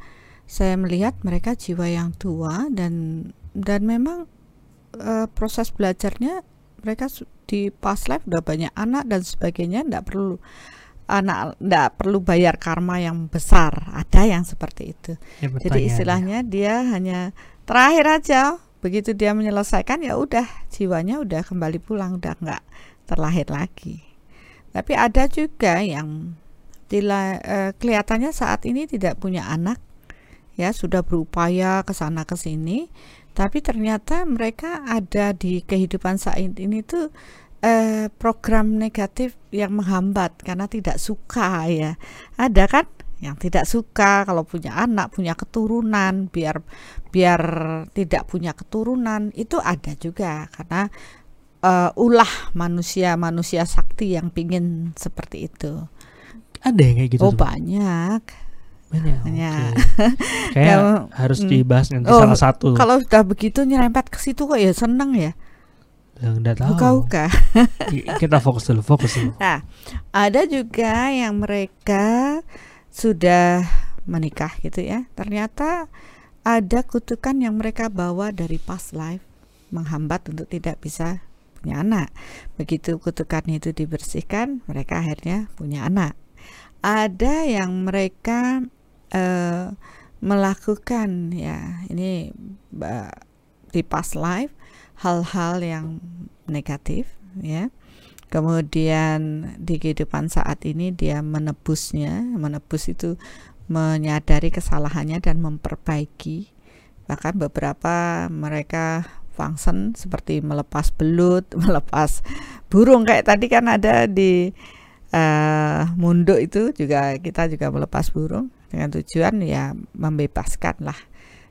saya melihat mereka jiwa yang tua dan dan memang eh, proses belajarnya mereka di past life udah banyak anak dan sebagainya ndak perlu anak ndak perlu bayar karma yang besar. Ada yang seperti itu. Ya, Jadi istilahnya dia hanya terakhir aja begitu dia menyelesaikan ya udah jiwanya udah kembali pulang udah nggak terlahir lagi. Tapi ada juga yang tila, eh, kelihatannya saat ini tidak punya anak ya sudah berupaya ke sana ke sini. Tapi ternyata mereka ada di kehidupan saat ini tuh eh, program negatif yang menghambat karena tidak suka ya. Ada kan yang tidak suka kalau punya anak punya keturunan biar biar tidak punya keturunan itu ada juga karena eh, ulah manusia manusia sakti yang pingin seperti itu. Ada yang kayak gitu oh tuh? banyak banyak. banyak. oke. Kayak Kalau- harus hmm. dibahas nanti Oh, salah satu. kalau sudah begitu nyerempet ke situ kok ya seneng ya Yang nggak tahu. buka-buka Ki- Kita fokus dulu, fokus dulu. Nah, ada juga yang mereka sudah menikah gitu ya ternyata ada kutukan yang mereka bawa dari past life menghambat untuk tidak bisa punya anak begitu kutukan itu dibersihkan mereka akhirnya punya anak ada yang mereka uh, melakukan ya. Ini uh, di past life hal-hal yang negatif ya. Kemudian di kehidupan saat ini dia menebusnya menebus itu menyadari kesalahannya dan memperbaiki. Bahkan beberapa mereka function seperti melepas belut, melepas burung kayak tadi kan ada di uh, munduk itu juga kita juga melepas burung dengan tujuan ya membebaskan lah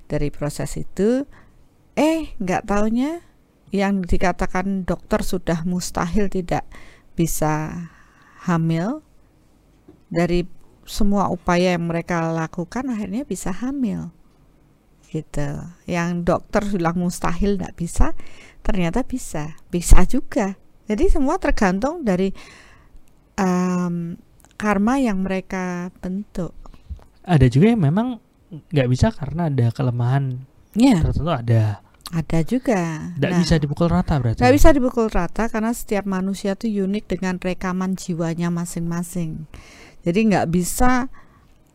dari proses itu. Eh, nggak taunya yang dikatakan dokter sudah mustahil tidak bisa hamil. Dari semua upaya yang mereka lakukan akhirnya bisa hamil. Gitu. Yang dokter bilang mustahil tidak bisa ternyata bisa. Bisa juga. Jadi semua tergantung dari um, karma yang mereka bentuk ada juga yang memang nggak bisa karena ada kelemahan ya. tertentu ada ada juga. Tidak nah, bisa dipukul rata berarti. Tidak bisa dipukul rata karena setiap manusia itu unik dengan rekaman jiwanya masing-masing. Jadi nggak bisa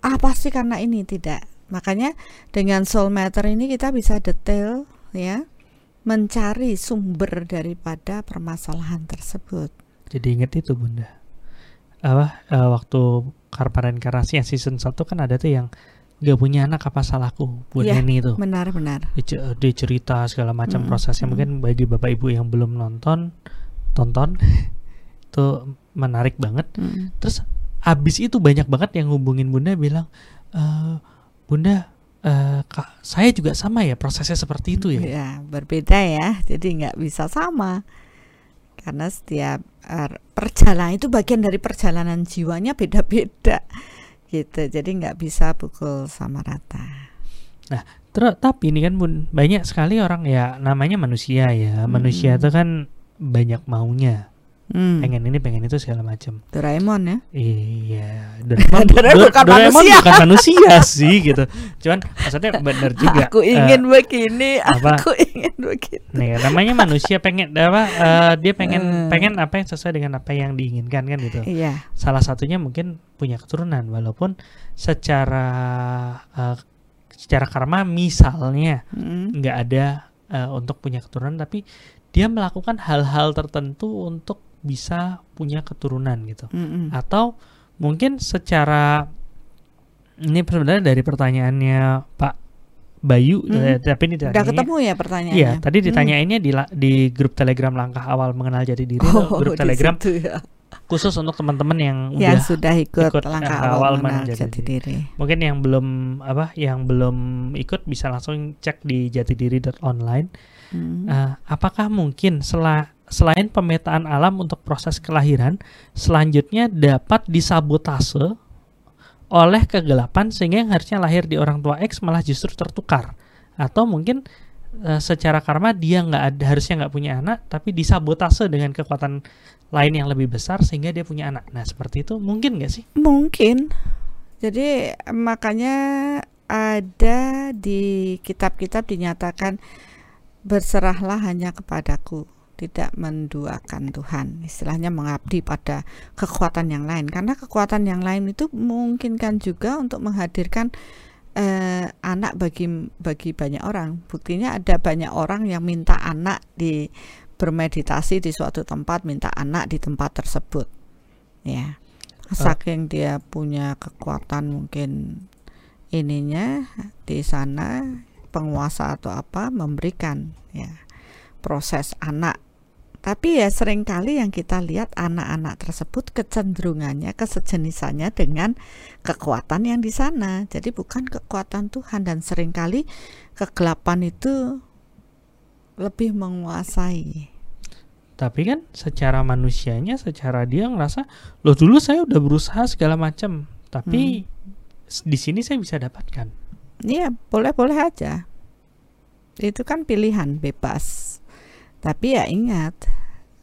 ah pasti karena ini tidak. Makanya dengan soul matter ini kita bisa detail ya mencari sumber daripada permasalahan tersebut. Jadi ingat itu Bunda. Apa uh, waktu karma reinkarnasi yang season 1 kan ada tuh yang gak punya anak apa salahku buat ya, ini itu benar benar. Dia, dia cerita segala macam hmm, prosesnya. hmm. mungkin bagi bapak ibu yang belum nonton tonton itu menarik banget. Hmm. terus abis itu banyak banget yang hubungin bunda bilang e, bunda uh, kak saya juga sama ya prosesnya seperti itu ya? Ya berbeda ya. Jadi nggak bisa sama karena setiap uh, perjalanan itu bagian dari perjalanan jiwanya beda-beda. Gitu. Jadi nggak bisa pukul sama rata. Nah terus tapi ini kan bun banyak sekali orang ya namanya manusia ya. Hmm. manusia itu kan banyak maunya hmm. pengen ini pengen itu segala macam Doraemon ya iya Doraemon, Doraemon, bukan, Doraemon manusia. bukan manusia sih gitu cuman maksudnya benar juga aku ingin uh, begini apa, aku ingin begini nih namanya manusia pengen apa uh, dia pengen uh. pengen apa yang sesuai dengan apa yang diinginkan kan gitu iya. salah satunya mungkin punya keturunan walaupun secara uh, secara karma misalnya hmm. nggak hmm. ada uh, untuk punya keturunan tapi dia melakukan hal-hal tertentu untuk bisa punya keturunan gitu mm -hmm. atau mungkin secara ini sebenarnya dari pertanyaannya Pak Bayu hmm. tapi ini udah ketemu ya pertanyaannya iya tadi ditanyainnya hmm. di di grup Telegram langkah awal mengenal jati diri oh, grup Telegram ya. khusus untuk teman-teman yang yang udah sudah ikut, ikut langkah awal, awal mengenal jati, jati diri. diri mungkin yang belum apa yang belum ikut bisa langsung cek di jatidiri.online hmm. uh, apakah mungkin setelah selain pemetaan alam untuk proses kelahiran, selanjutnya dapat disabotase oleh kegelapan sehingga yang harusnya lahir di orang tua X malah justru tertukar atau mungkin e, secara karma dia nggak ada harusnya nggak punya anak tapi disabotase dengan kekuatan lain yang lebih besar sehingga dia punya anak. Nah seperti itu mungkin nggak sih? Mungkin. Jadi makanya ada di kitab-kitab dinyatakan berserahlah hanya kepadaku tidak menduakan Tuhan istilahnya mengabdi pada kekuatan yang lain. Karena kekuatan yang lain itu memungkinkan juga untuk menghadirkan eh, anak bagi bagi banyak orang. Buktinya ada banyak orang yang minta anak di bermeditasi di suatu tempat minta anak di tempat tersebut. Ya saking dia punya kekuatan mungkin ininya di sana penguasa atau apa memberikan ya proses anak tapi ya sering kali yang kita lihat anak-anak tersebut kecenderungannya, kesejenisannya dengan kekuatan yang di sana. Jadi bukan kekuatan Tuhan dan sering kali kegelapan itu lebih menguasai. Tapi kan secara manusianya, secara dia ngerasa, loh dulu saya udah berusaha segala macam, tapi hmm. di sini saya bisa dapatkan. Iya, boleh-boleh aja. Itu kan pilihan bebas. Tapi ya ingat,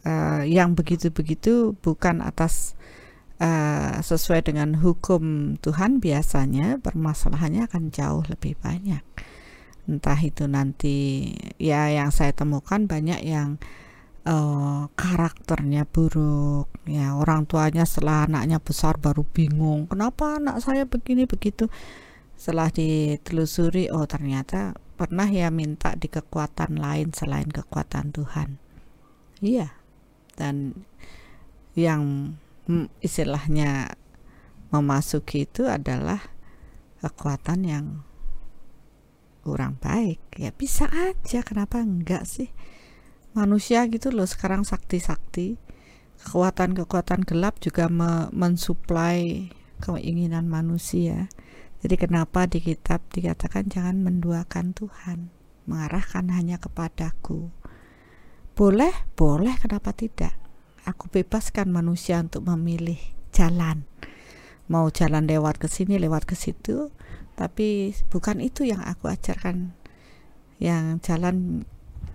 uh, yang begitu-begitu bukan atas uh, sesuai dengan hukum Tuhan biasanya permasalahannya akan jauh lebih banyak. Entah itu nanti ya yang saya temukan banyak yang uh, karakternya buruk ya orang tuanya setelah anaknya besar baru bingung kenapa anak saya begini begitu? Setelah ditelusuri oh ternyata pernah ya minta di kekuatan lain selain kekuatan Tuhan. Iya. Dan yang hmm, istilahnya memasuki itu adalah kekuatan yang kurang baik. Ya bisa aja kenapa enggak sih? Manusia gitu loh sekarang sakti-sakti kekuatan-kekuatan gelap juga me mensuplai keinginan manusia jadi kenapa di kitab dikatakan jangan menduakan Tuhan mengarahkan hanya kepadaku? Boleh boleh kenapa tidak? Aku bebaskan manusia untuk memilih jalan. Mau jalan lewat ke sini lewat ke situ tapi bukan itu yang aku ajarkan. Yang jalan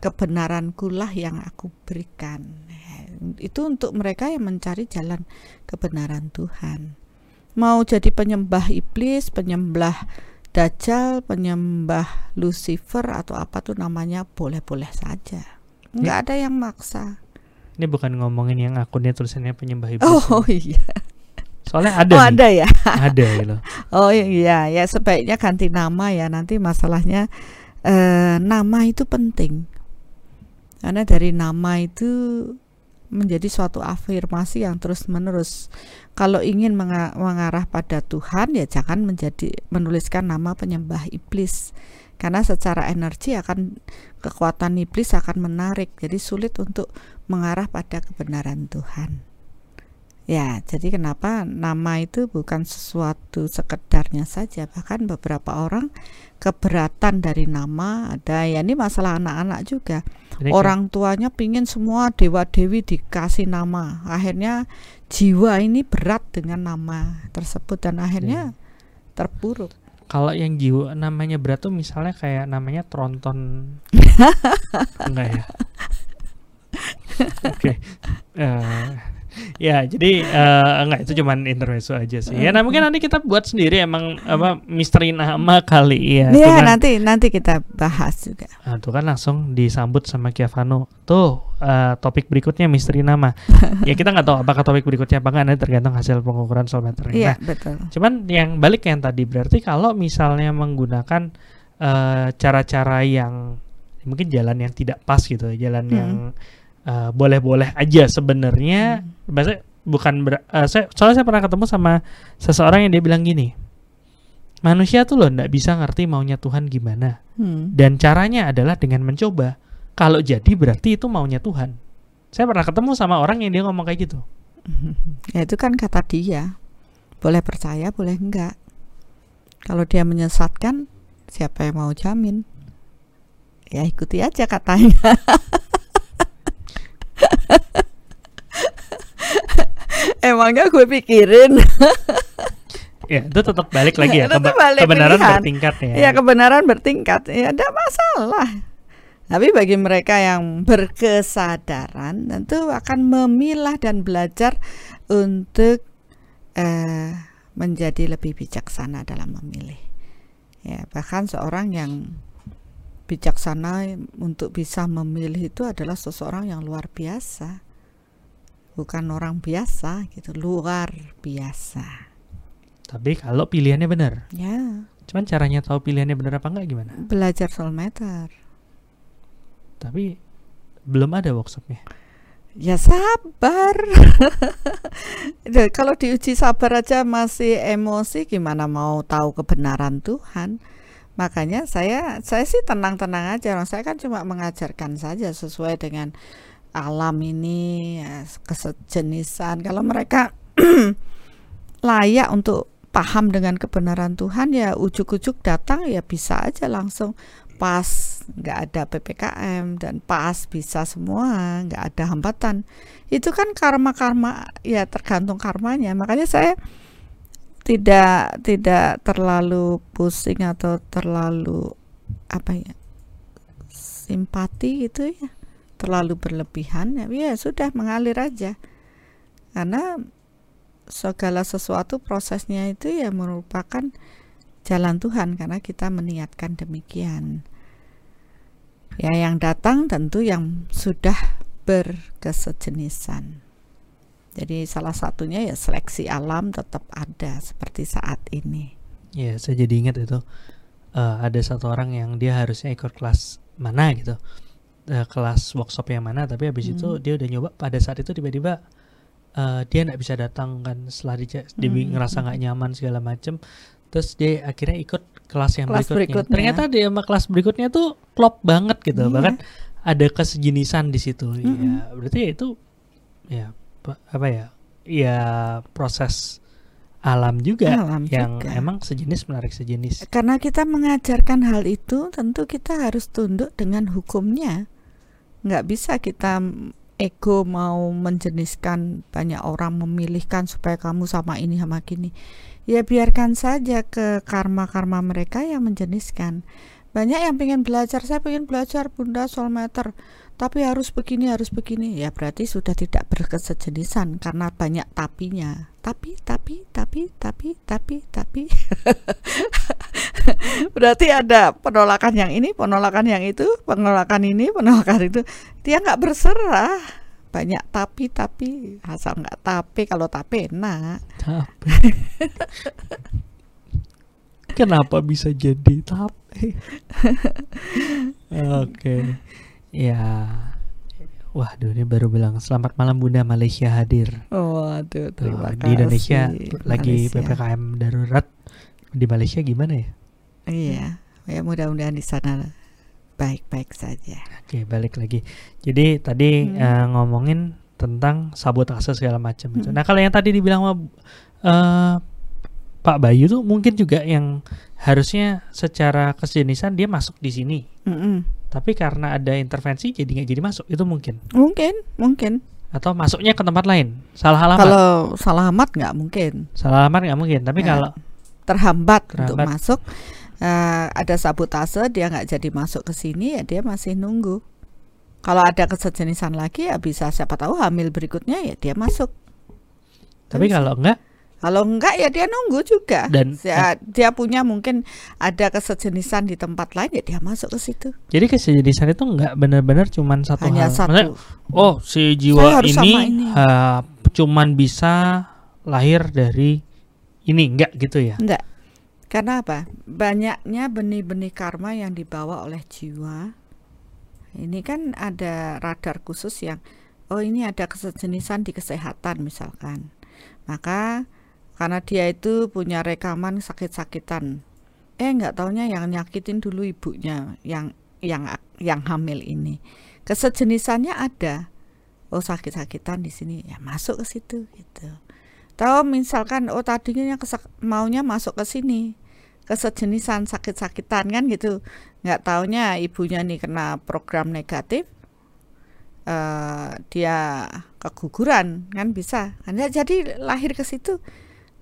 kebenaranku lah yang aku berikan. Itu untuk mereka yang mencari jalan kebenaran Tuhan mau jadi penyembah iblis penyembah dajjal penyembah Lucifer atau apa tuh namanya boleh-boleh saja nggak ada yang maksa ini bukan ngomongin yang akunnya tulisannya penyembah iblis oh iya Soalnya ada. Oh, nih. ada ya. ada gitu. Oh iya, ya sebaiknya ganti nama ya. Nanti masalahnya eh, nama itu penting. Karena dari nama itu menjadi suatu afirmasi yang terus-menerus. Kalau ingin mengarah pada Tuhan ya jangan menjadi menuliskan nama penyembah iblis. Karena secara energi akan kekuatan iblis akan menarik. Jadi sulit untuk mengarah pada kebenaran Tuhan. Ya, jadi kenapa nama itu bukan sesuatu sekedarnya saja, bahkan beberapa orang keberatan dari nama ada ya ini masalah anak-anak juga. Jadi orang tuanya pingin semua dewa-dewi dikasih nama, akhirnya jiwa ini berat dengan nama tersebut dan akhirnya ya. terpuruk. Kalau yang jiwa namanya berat tuh misalnya kayak namanya tronton, enggak ya? Oke. Okay. Uh, eh, ya jadi uh, enggak itu cuman intermezzo aja sih. Ya nah mungkin nanti kita buat sendiri emang apa misteri nama kali ya. Iya nanti nanti kita bahas juga. Nah, tuh kan langsung disambut sama Kiavano. Tuh uh, topik berikutnya misteri nama. Ya kita nggak tahu apakah topik berikutnya apa enggak nanti tergantung hasil pengukuran soal materi iya nah, betul. cuman yang balik yang tadi berarti kalau misalnya menggunakan eh, cara-cara uh, yang mungkin jalan yang tidak pas gitu jalan hmm. yang uh, boleh-boleh aja sebenarnya. Hmm. bukan ber, uh, saya soalnya saya pernah ketemu sama seseorang yang dia bilang gini manusia tuh loh ndak bisa ngerti maunya Tuhan gimana. Hmm. dan caranya adalah dengan mencoba. Kalau jadi berarti itu maunya Tuhan. Saya pernah ketemu sama orang yang dia ngomong kayak gitu. Ya itu kan kata dia. Boleh percaya boleh enggak. Kalau dia menyesatkan siapa yang mau jamin? Ya ikuti aja katanya Emangnya gue pikirin. ya itu tetap balik lagi ya, Keba balik kebenaran pilihan. bertingkat ya. Ya kebenaran bertingkat, ya ada masalah. Tapi bagi mereka yang berkesadaran tentu akan memilah dan belajar untuk eh, menjadi lebih bijaksana dalam memilih. Ya bahkan seorang yang bijaksana untuk bisa memilih itu adalah seseorang yang luar biasa. Bukan orang biasa gitu luar biasa. Tapi kalau pilihannya benar? Ya. Cuman caranya tahu pilihannya benar apa enggak gimana? Belajar soal meter. Tapi belum ada workshopnya? Ya sabar. Kalau diuji sabar aja masih emosi gimana mau tahu kebenaran Tuhan makanya saya saya sih tenang-tenang aja saya kan cuma mengajarkan saja sesuai dengan alam ini ya, kesejenisan kalau mereka layak untuk paham dengan kebenaran Tuhan ya ujuk-ujuk datang ya bisa aja langsung. Pas nggak ada ppkm dan pas bisa semua nggak ada hambatan. Itu kan karma karma ya tergantung karmanya. Makanya saya tidak tidak terlalu pusing atau terlalu apa ya simpati gitu ya terlalu berlebihan ya, ya sudah mengalir aja karena segala sesuatu prosesnya itu ya merupakan jalan Tuhan karena kita meniatkan demikian. Ya yang datang tentu yang sudah berkesejenisan. Jadi salah satunya ya seleksi alam tetap ada seperti saat ini. Ya, saya jadi ingat itu uh, ada satu orang yang dia harusnya ikut kelas mana gitu, uh, kelas workshop yang mana, tapi habis Hmm. itu dia udah nyoba pada saat itu tiba-tiba uh, dia nggak bisa datang kan setelah dia, dia Hmm. ngerasa nggak nyaman segala macem, terus dia akhirnya ikut kelas yang Kelas berikutnya. berikutnya. Ternyata dia sama kelas berikutnya tuh klop banget gitu, Iya. bahkan ada kesejenisan di situ. Mm-mm. Ya, berarti ya itu ya apa ya? Ya proses alam juga Alam yang juga. emang sejenis menarik sejenis. Karena kita mengajarkan hal itu, tentu kita harus tunduk dengan hukumnya. Nggak bisa kita ego mau menjeniskan banyak orang memilihkan supaya kamu sama ini sama gini. Ya biarkan saja ke karma-karma mereka yang menjeniskan. Banyak yang pengen belajar, saya pengen belajar bunda soal meter, tapi harus begini, harus begini. Ya berarti sudah tidak berkesejenisan karena banyak tapinya. Tapi, tapi, tapi, tapi, tapi, tapi. berarti ada penolakan yang ini, penolakan yang itu, penolakan ini, penolakan itu. Dia nggak berserah. Banyak tapi, tapi. Asal nggak tapi, kalau tapi enak. Tapi Kenapa bisa jadi tapi? Oke. Ya. Waduh, ini baru bilang selamat malam Bunda Malaysia hadir. Waduh, Tuh, terima di Indonesia kasih, lagi Malaysia. PPKM darurat. Di Malaysia gimana ya? Iya, ya mudah-mudahan di sana baik-baik saja. Oke, balik lagi. Jadi tadi Hmm. eh, ngomongin tentang sabotase segala macam itu. Hmm. Nah, kalau yang tadi dibilang sama eh, Pak Bayu tuh mungkin juga yang harusnya secara kesejenisan dia masuk di sini. Mm-mm. Tapi karena ada intervensi jadi nggak jadi masuk. Itu mungkin. Mungkin, mungkin. Atau masuknya ke tempat lain. Salah alamat. Kalau salah alamat nggak mungkin. Salah alamat nggak mungkin. Tapi Ya. kalau Terhambat, untuk Terhambat. masuk, eh, ada sabotase, dia nggak jadi masuk ke sini, ya dia masih nunggu. Kalau ada kesejenisan lagi, ya bisa siapa tahu hamil berikutnya ya dia masuk. tapi Terus- kalau enggak Kalau enggak ya dia nunggu juga. Dan- dia, dia punya mungkin ada kesejenisan di tempat lain ya dia masuk ke situ. jadi kesejenisan itu nggak benar-benar cuman satu Hanya hal. satu. Maksudnya, oh si jiwa ini, ini. ha, cuman bisa lahir dari ini enggak gitu ya. Enggak. Karena apa? Banyaknya benih-benih karma yang dibawa oleh jiwa. Ini kan ada radar khusus yang oh ini ada kesejenisan di kesehatan misalkan. Maka karena dia itu punya rekaman sakit-sakitan. Eh nggak taunya yang nyakitin dulu ibunya yang yang yang hamil ini. Kesejenisannya ada. Oh sakit-sakitan di sini ya masuk ke situ gitu. Tahu misalkan oh tadinya maunya masuk ke sini kesejenisan sakit-sakitan kan gitu nggak taunya ibunya nih kena program negatif eh dia keguguran kan bisa kan jadi lahir ke situ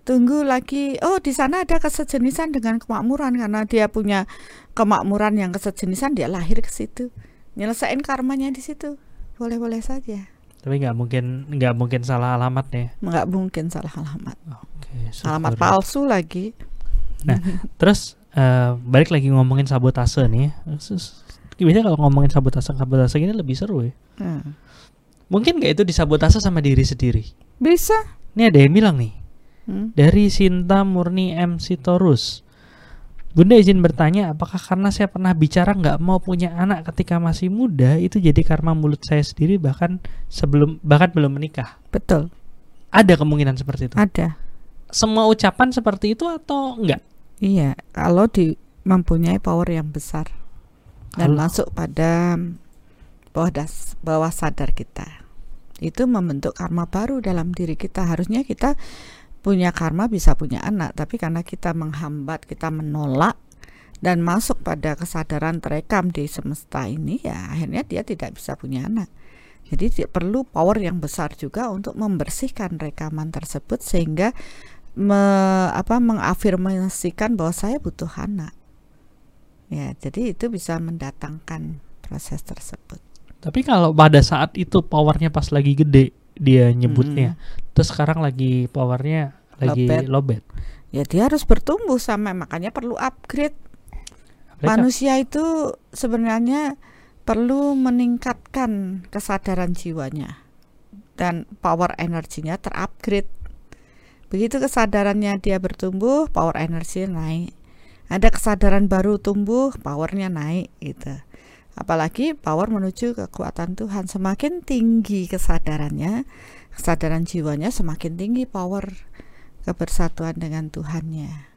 tunggu lagi oh di sana ada kesejenisan dengan kemakmuran karena dia punya kemakmuran yang kesejenisan dia lahir ke situ nyelesain karmanya di situ boleh-boleh saja Tapi nggak mungkin nggak mungkin salah alamat ya. nggak mungkin salah alamat Oke. alamat palsu lagi Terus eh, balik lagi ngomongin sabotase nih. ya. Biasanya kalau ngomongin sabotase sabotase gini lebih seru ya. Hmm. Mungkin nggak itu disabotase sama diri sendiri? bisa Ini ada yang bilang nih Hmm. dari Sinta Murni MC Torus. Bunda izin bertanya, apakah karena saya pernah bicara nggak mau punya anak ketika masih muda itu jadi karma mulut saya sendiri bahkan sebelum bahkan belum menikah? betul Ada kemungkinan seperti itu. ada Semua ucapan seperti itu atau enggak? Iya, kalau di mempunyai power yang besar dan Kalau- masuk pada bawah das, bawah sadar kita. Itu membentuk karma baru dalam diri kita. Harusnya kita punya karma bisa punya anak, tapi karena kita menghambat, kita menolak dan masuk pada kesadaran terekam di semesta ini ya akhirnya dia tidak bisa punya anak. Jadi perlu power yang besar juga untuk membersihkan rekaman tersebut sehingga me- apa mengafirmasikan bahwa saya butuh anak. Ya, jadi itu bisa mendatangkan proses tersebut. Tapi kalau pada saat itu powernya pas lagi gede, dia nyebutnya. Terus sekarang lagi powernya lagi Lowbat. lobet. Ya dia harus bertumbuh sama makanya perlu upgrade. Manusia itu sebenarnya perlu meningkatkan kesadaran jiwanya dan power energinya terupgrade. Begitu kesadarannya dia bertumbuh, power energinya naik. Ada kesadaran baru tumbuh, powernya naik gitu. Apalagi power menuju kekuatan Tuhan semakin tinggi kesadarannya, kesadaran jiwanya semakin tinggi power kebersatuan dengan Tuhannya.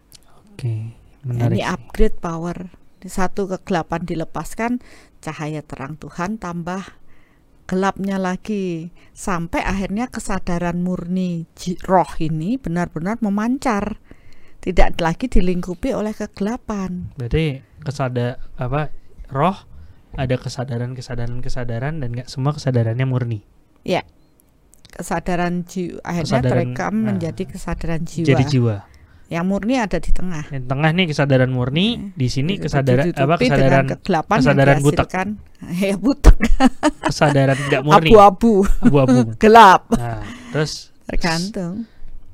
Oke, Ini menarik. sih. upgrade power. Satu kegelapan dilepaskan, cahaya terang Tuhan tambah gelapnya lagi sampai akhirnya kesadaran murni roh ini benar-benar memancar. Tidak lagi dilingkupi oleh kegelapan. Berarti kesada apa roh ada kesadaran-kesadaran-kesadaran dan nggak semua kesadarannya murni. Kesadaran jiwa akhirnya Kesadaran, terekam nah, menjadi kesadaran jiwa. Jadi jiwa. Yang murni ada di tengah. Yang tengah nih kesadaran murni, di sini kesadaran apa kesadaran kegelapan kesadaran butek. ya butek kesadaran tidak murni, abu-abu abu-abu. gelap Nah, terus tergantung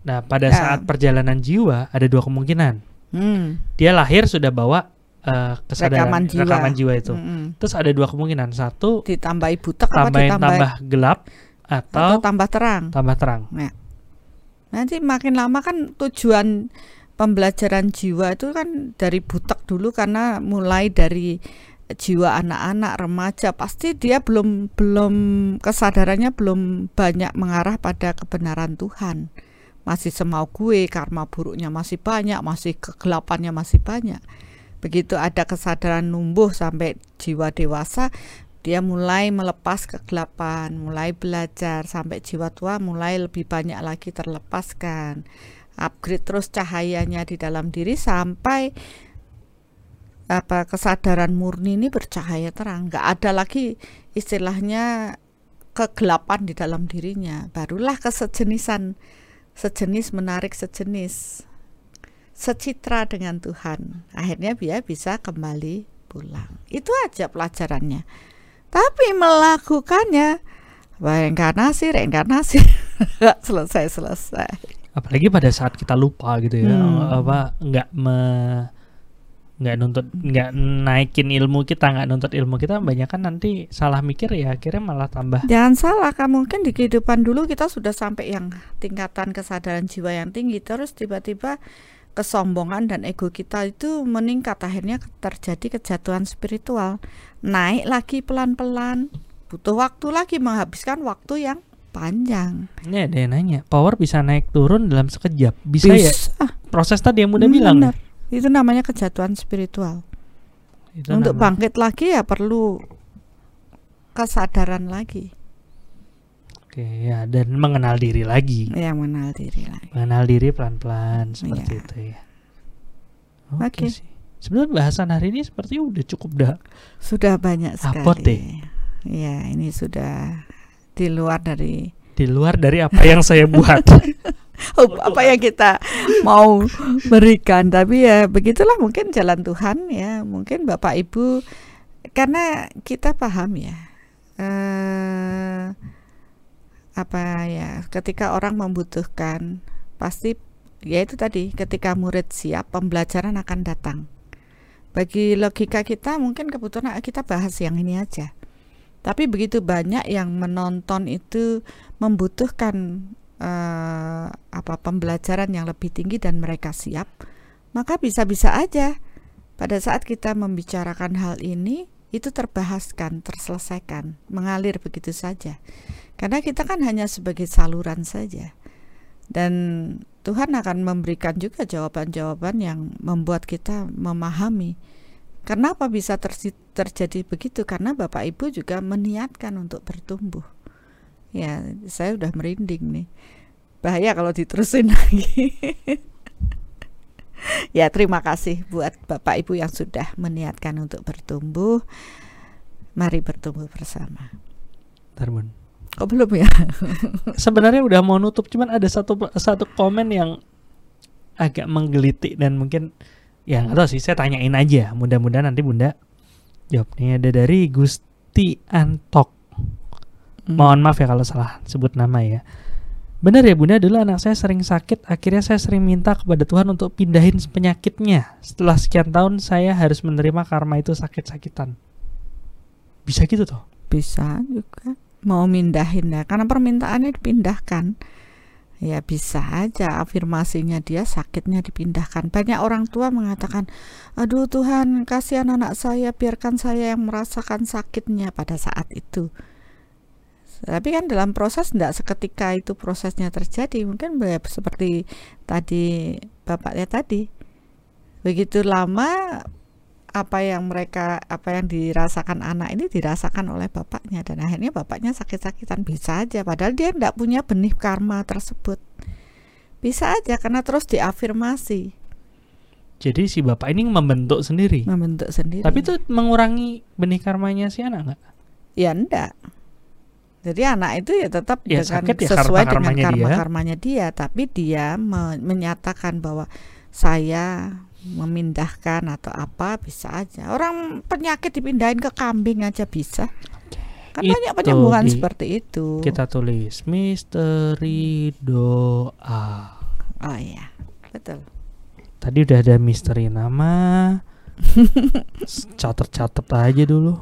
nah pada Ya. saat perjalanan jiwa ada dua kemungkinan. hmm. Dia lahir sudah bawa eh, kesadaran Rekaman jiwa. rekaman jiwa itu. Mm-mm. Terus ada dua kemungkinan. Satu ditambahi butek apa tambahin ditambah tambah gelap atau atau tambah terang tambah terang. nanti makin lama kan tujuan pembelajaran jiwa itu kan dari butek dulu karena mulai dari jiwa anak-anak remaja pasti dia belum belum kesadarannya belum banyak mengarah pada kebenaran Tuhan masih semau gue karma buruknya masih banyak masih kegelapannya masih banyak begitu ada kesadaran numbuh sampai jiwa dewasa dia mulai melepas kegelapan mulai belajar sampai jiwa tua mulai lebih banyak lagi terlepaskan. Upgrade terus cahayanya di dalam diri sampai apa kesadaran murni ini bercahaya terang. Nggak ada lagi istilahnya kegelapan di dalam dirinya. Barulah kesejenisan sejenis menarik sejenis secitra dengan Tuhan. Akhirnya dia bisa kembali pulang. Itu aja pelajarannya. Tapi melakukannya reinkarnasi reinkarnasi. Nggak selesai selesai. Apalagi pada saat kita lupa gitu ya, Hmm. apa nggak me nggak nuntut nggak naikin ilmu kita nggak nuntut ilmu kita banyak kan nanti salah mikir ya akhirnya malah tambah. Jangan salah, kan mungkin di kehidupan dulu kita sudah sampai yang tingkatan kesadaran jiwa yang tinggi, terus tiba-tiba kesombongan dan ego kita itu meningkat, akhirnya terjadi kejatuhan spiritual, naik lagi pelan-pelan, butuh waktu lagi menghabiskan waktu yang panjang. ini ada yang nanya power bisa naik turun dalam sekejap? Bisa ya? Bisa. proses tadi yang udah Hmm, bilang benar. Itu namanya kejatuhan spiritual. Itu Untuk nama- bangkit lagi ya perlu kesadaran lagi, oke ya dan mengenal diri lagi ya mengenal diri lagi. mengenal diri pelan-pelan seperti Iya. itu ya oke Oke. sih sebenarnya bahasan hari ini seperti udah cukup dah Sudah banyak sekali. Apot deh. Ya, ini sudah di luar dari di luar dari apa yang saya buat oh, apa yang kita mau berikan. Tapi ya begitulah mungkin jalan Tuhan ya. Mungkin Bapak Ibu karena kita paham ya. eh apa ya, ketika orang membutuhkan pasti ya itu tadi ketika murid siap pembelajaran akan datang. Bagi logika kita mungkin kebutuhan kita bahas yang ini aja. Tapi begitu banyak yang menonton itu membutuhkan eh, apa pembelajaran yang lebih tinggi dan mereka siap, maka bisa-bisa aja pada saat kita membicarakan hal ini itu terbahaskan, terselesaikan, mengalir begitu saja. Karena kita kan hanya sebagai saluran saja. Dan Tuhan akan memberikan juga jawaban-jawaban yang membuat kita memahami Kenapa bisa tersi- terjadi begitu? Karena Bapak Ibu juga meniatkan untuk bertumbuh. Ya, saya udah merinding nih. Bahaya kalau diterusin lagi. ya, terima kasih buat Bapak Ibu yang sudah meniatkan untuk bertumbuh. Mari bertumbuh bersama. Tarbun. Kok belum ya? sebenarnya udah mau nutup cuman ada satu satu komen yang agak menggelitik dan mungkin ya nggak tahu sih saya tanyain aja mudah-mudahan nanti bunda jawabnya ada dari Gusti Antok Hmm. Mohon maaf ya kalau salah sebut nama ya. Benar ya bunda, dulu anak saya sering sakit, akhirnya saya sering minta kepada Tuhan untuk pindahin penyakitnya. Setelah sekian tahun saya harus menerima karma itu sakit-sakitan. Bisa gitu toh? bisa juga mau mindahin ya karena permintaannya dipindahkan ya bisa aja afirmasinya dia sakitnya dipindahkan banyak orang tua mengatakan aduh Tuhan kasihan anak saya biarkan saya yang merasakan sakitnya pada saat itu tapi kan dalam proses tidak seketika itu prosesnya terjadi. Mungkin seperti tadi bapaknya tadi. Begitu lama apa yang mereka apa yang dirasakan anak ini dirasakan oleh bapaknya. Dan akhirnya bapaknya sakit-sakitan. Bisa aja. Padahal dia tidak punya benih karma tersebut. Bisa aja karena terus diafirmasi. Jadi si bapak ini membentuk sendiri. membentuk sendiri. Tapi itu mengurangi benih karmanya si anak nggak? ya enggak jadi anak itu ya tetap Ya, dengan sakit ya sesuai dengan karma-karmanya dia. karma karmanya dia tapi dia me- menyatakan bahwa saya memindahkan atau apa bisa aja orang penyakit dipindahin ke kambing aja bisa kan Itu banyak penyembuhan di- seperti itu Kita tulis misteri doa. oh iya betul Tadi udah ada misteri nama. Catet-catet aja dulu.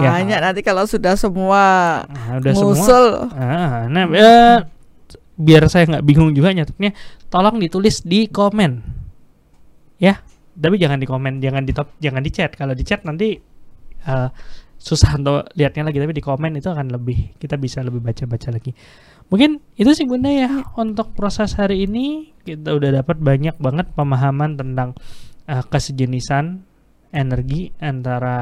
Ya. banyak nanti kalau sudah semua Nah, udah semua. ngusul Ah, nah, ya, biar saya nggak bingung juga nyatetnya, tolong ditulis di komen, ya. Tapi jangan di komen, jangan di top, jangan di chat. Kalau di chat nanti eh, susah untuk lihatnya lagi. Tapi di komen itu akan lebih, kita bisa lebih baca-baca lagi. Mungkin itu sih bunda ya untuk proses hari ini kita udah dapat banyak banget pemahaman tentang eh, kesejenisan energi antara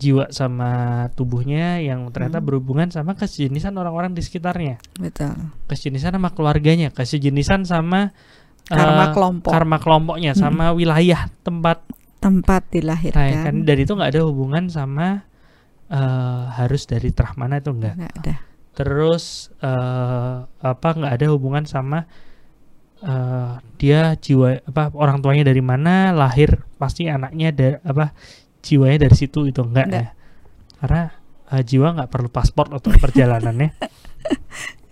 jiwa sama tubuhnya yang ternyata Hmm. berhubungan sama kesejenisan orang-orang di sekitarnya, betul kesejenisan sama keluarganya, kesejenisan sama karma eh, kelompok karma kelompoknya, Mm-mm. sama wilayah tempat tempat nah, dilahirkan kan dan itu nggak ada hubungan sama eh, harus dari terah mana itu enggak. nggak ada Terus eh, apa nggak ada hubungan sama eh, dia jiwa apa orang tuanya dari mana, lahir pasti anaknya dari apa jiwanya dari situ itu enggak Enggak. ya. Karena eh, jiwa nggak perlu paspor untuk perjalanannya.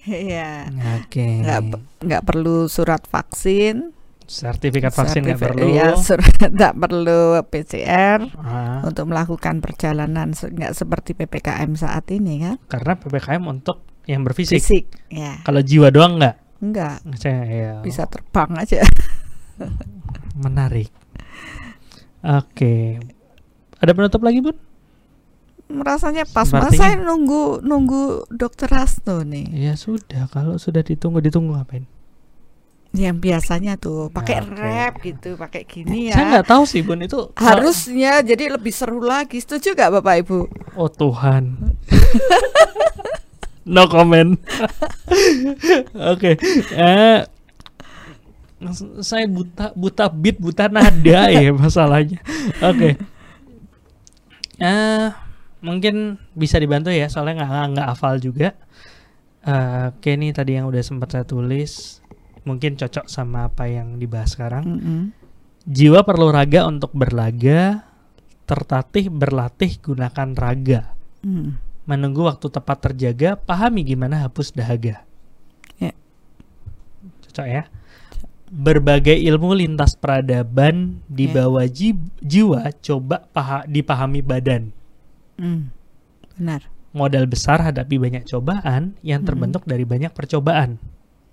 Iya Oke. nggak nggak perlu surat vaksin Sertifikat vaksin nggak perlu. ya, surat nggak perlu PCR Ah, untuk melakukan perjalanan nggak seperti ppkm saat ini kan karena ppkm untuk yang berfisik. fisik ya Kalau jiwa doang nggak. enggak Saya ya, bisa terbang aja menarik. Oke. Ada penutup lagi bun? rasanya pas mas Sepertinya- saya nunggu nunggu dokter Hasto nih Ya sudah, kalau sudah ditunggu ditunggu ngapain? yang biasanya tuh pakai Oke. rap gitu pakai gini Saya ya nggak tahu sih bun itu harusnya jadi lebih seru lagi setuju gak bapak ibu Oh Tuhan. no comment. Oke. Eh, s- saya buta buta beat buta nada ya masalahnya. Oke. Eh mungkin bisa dibantu ya soalnya nggak nggak hafal juga. Eh, Oke tadi yang udah sempat saya tulis mungkin cocok sama apa yang dibahas sekarang. Mm-mm. Jiwa perlu raga untuk berlaga, tertatih berlatih gunakan raga. Hmm. Menunggu waktu tepat terjaga, pahami gimana hapus dahaga. Ya. Cocok ya. Berbagai ilmu lintas peradaban di Ya. bawah ji- jiwa coba paha- dipahami badan. Hmm. benar Modal besar hadapi banyak cobaan yang Hmm. terbentuk dari banyak percobaan.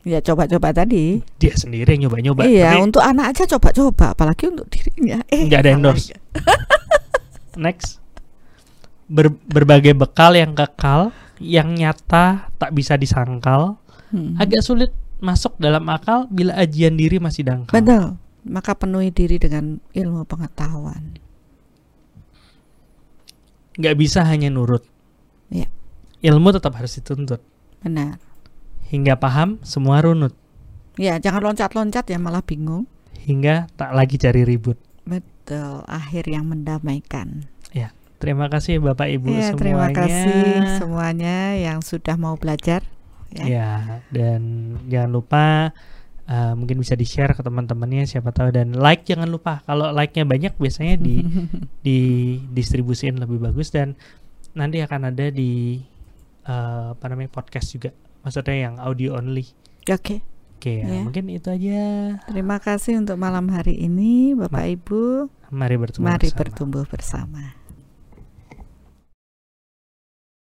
ya coba-coba tadi Dia sendiri yang nyoba-nyoba. iya Tapi untuk anak aja coba-coba apalagi untuk dirinya eh Nggak ada endorse. Next. Ber- berbagai bekal yang kekal, yang nyata tak bisa disangkal, Hmm. agak sulit masuk dalam akal bila ajian diri masih dangkal. betul maka penuhi diri dengan ilmu pengetahuan Nggak bisa hanya nurut. Iya. Ilmu tetap harus dituntut. benar Hingga paham, semua runut. ya jangan loncat-loncat ya malah bingung Hingga tak lagi cari ribut. betul akhir yang mendamaikan Terima kasih Bapak Ibu ya semuanya. terima kasih semuanya yang sudah mau belajar ya. Ya, dan jangan lupa uh, mungkin bisa di-share ke teman-temannya siapa tahu dan like jangan lupa. Kalau like-nya banyak biasanya di di distribusiin lebih bagus dan nanti akan ada di eh, apa namanya podcast juga. Maksudnya yang audio only. Oke. Oke ya, Ya. mungkin itu aja. Terima kasih untuk malam hari ini Bapak Ibu. Mari bertemu Mari bersama. bertumbuh bersama.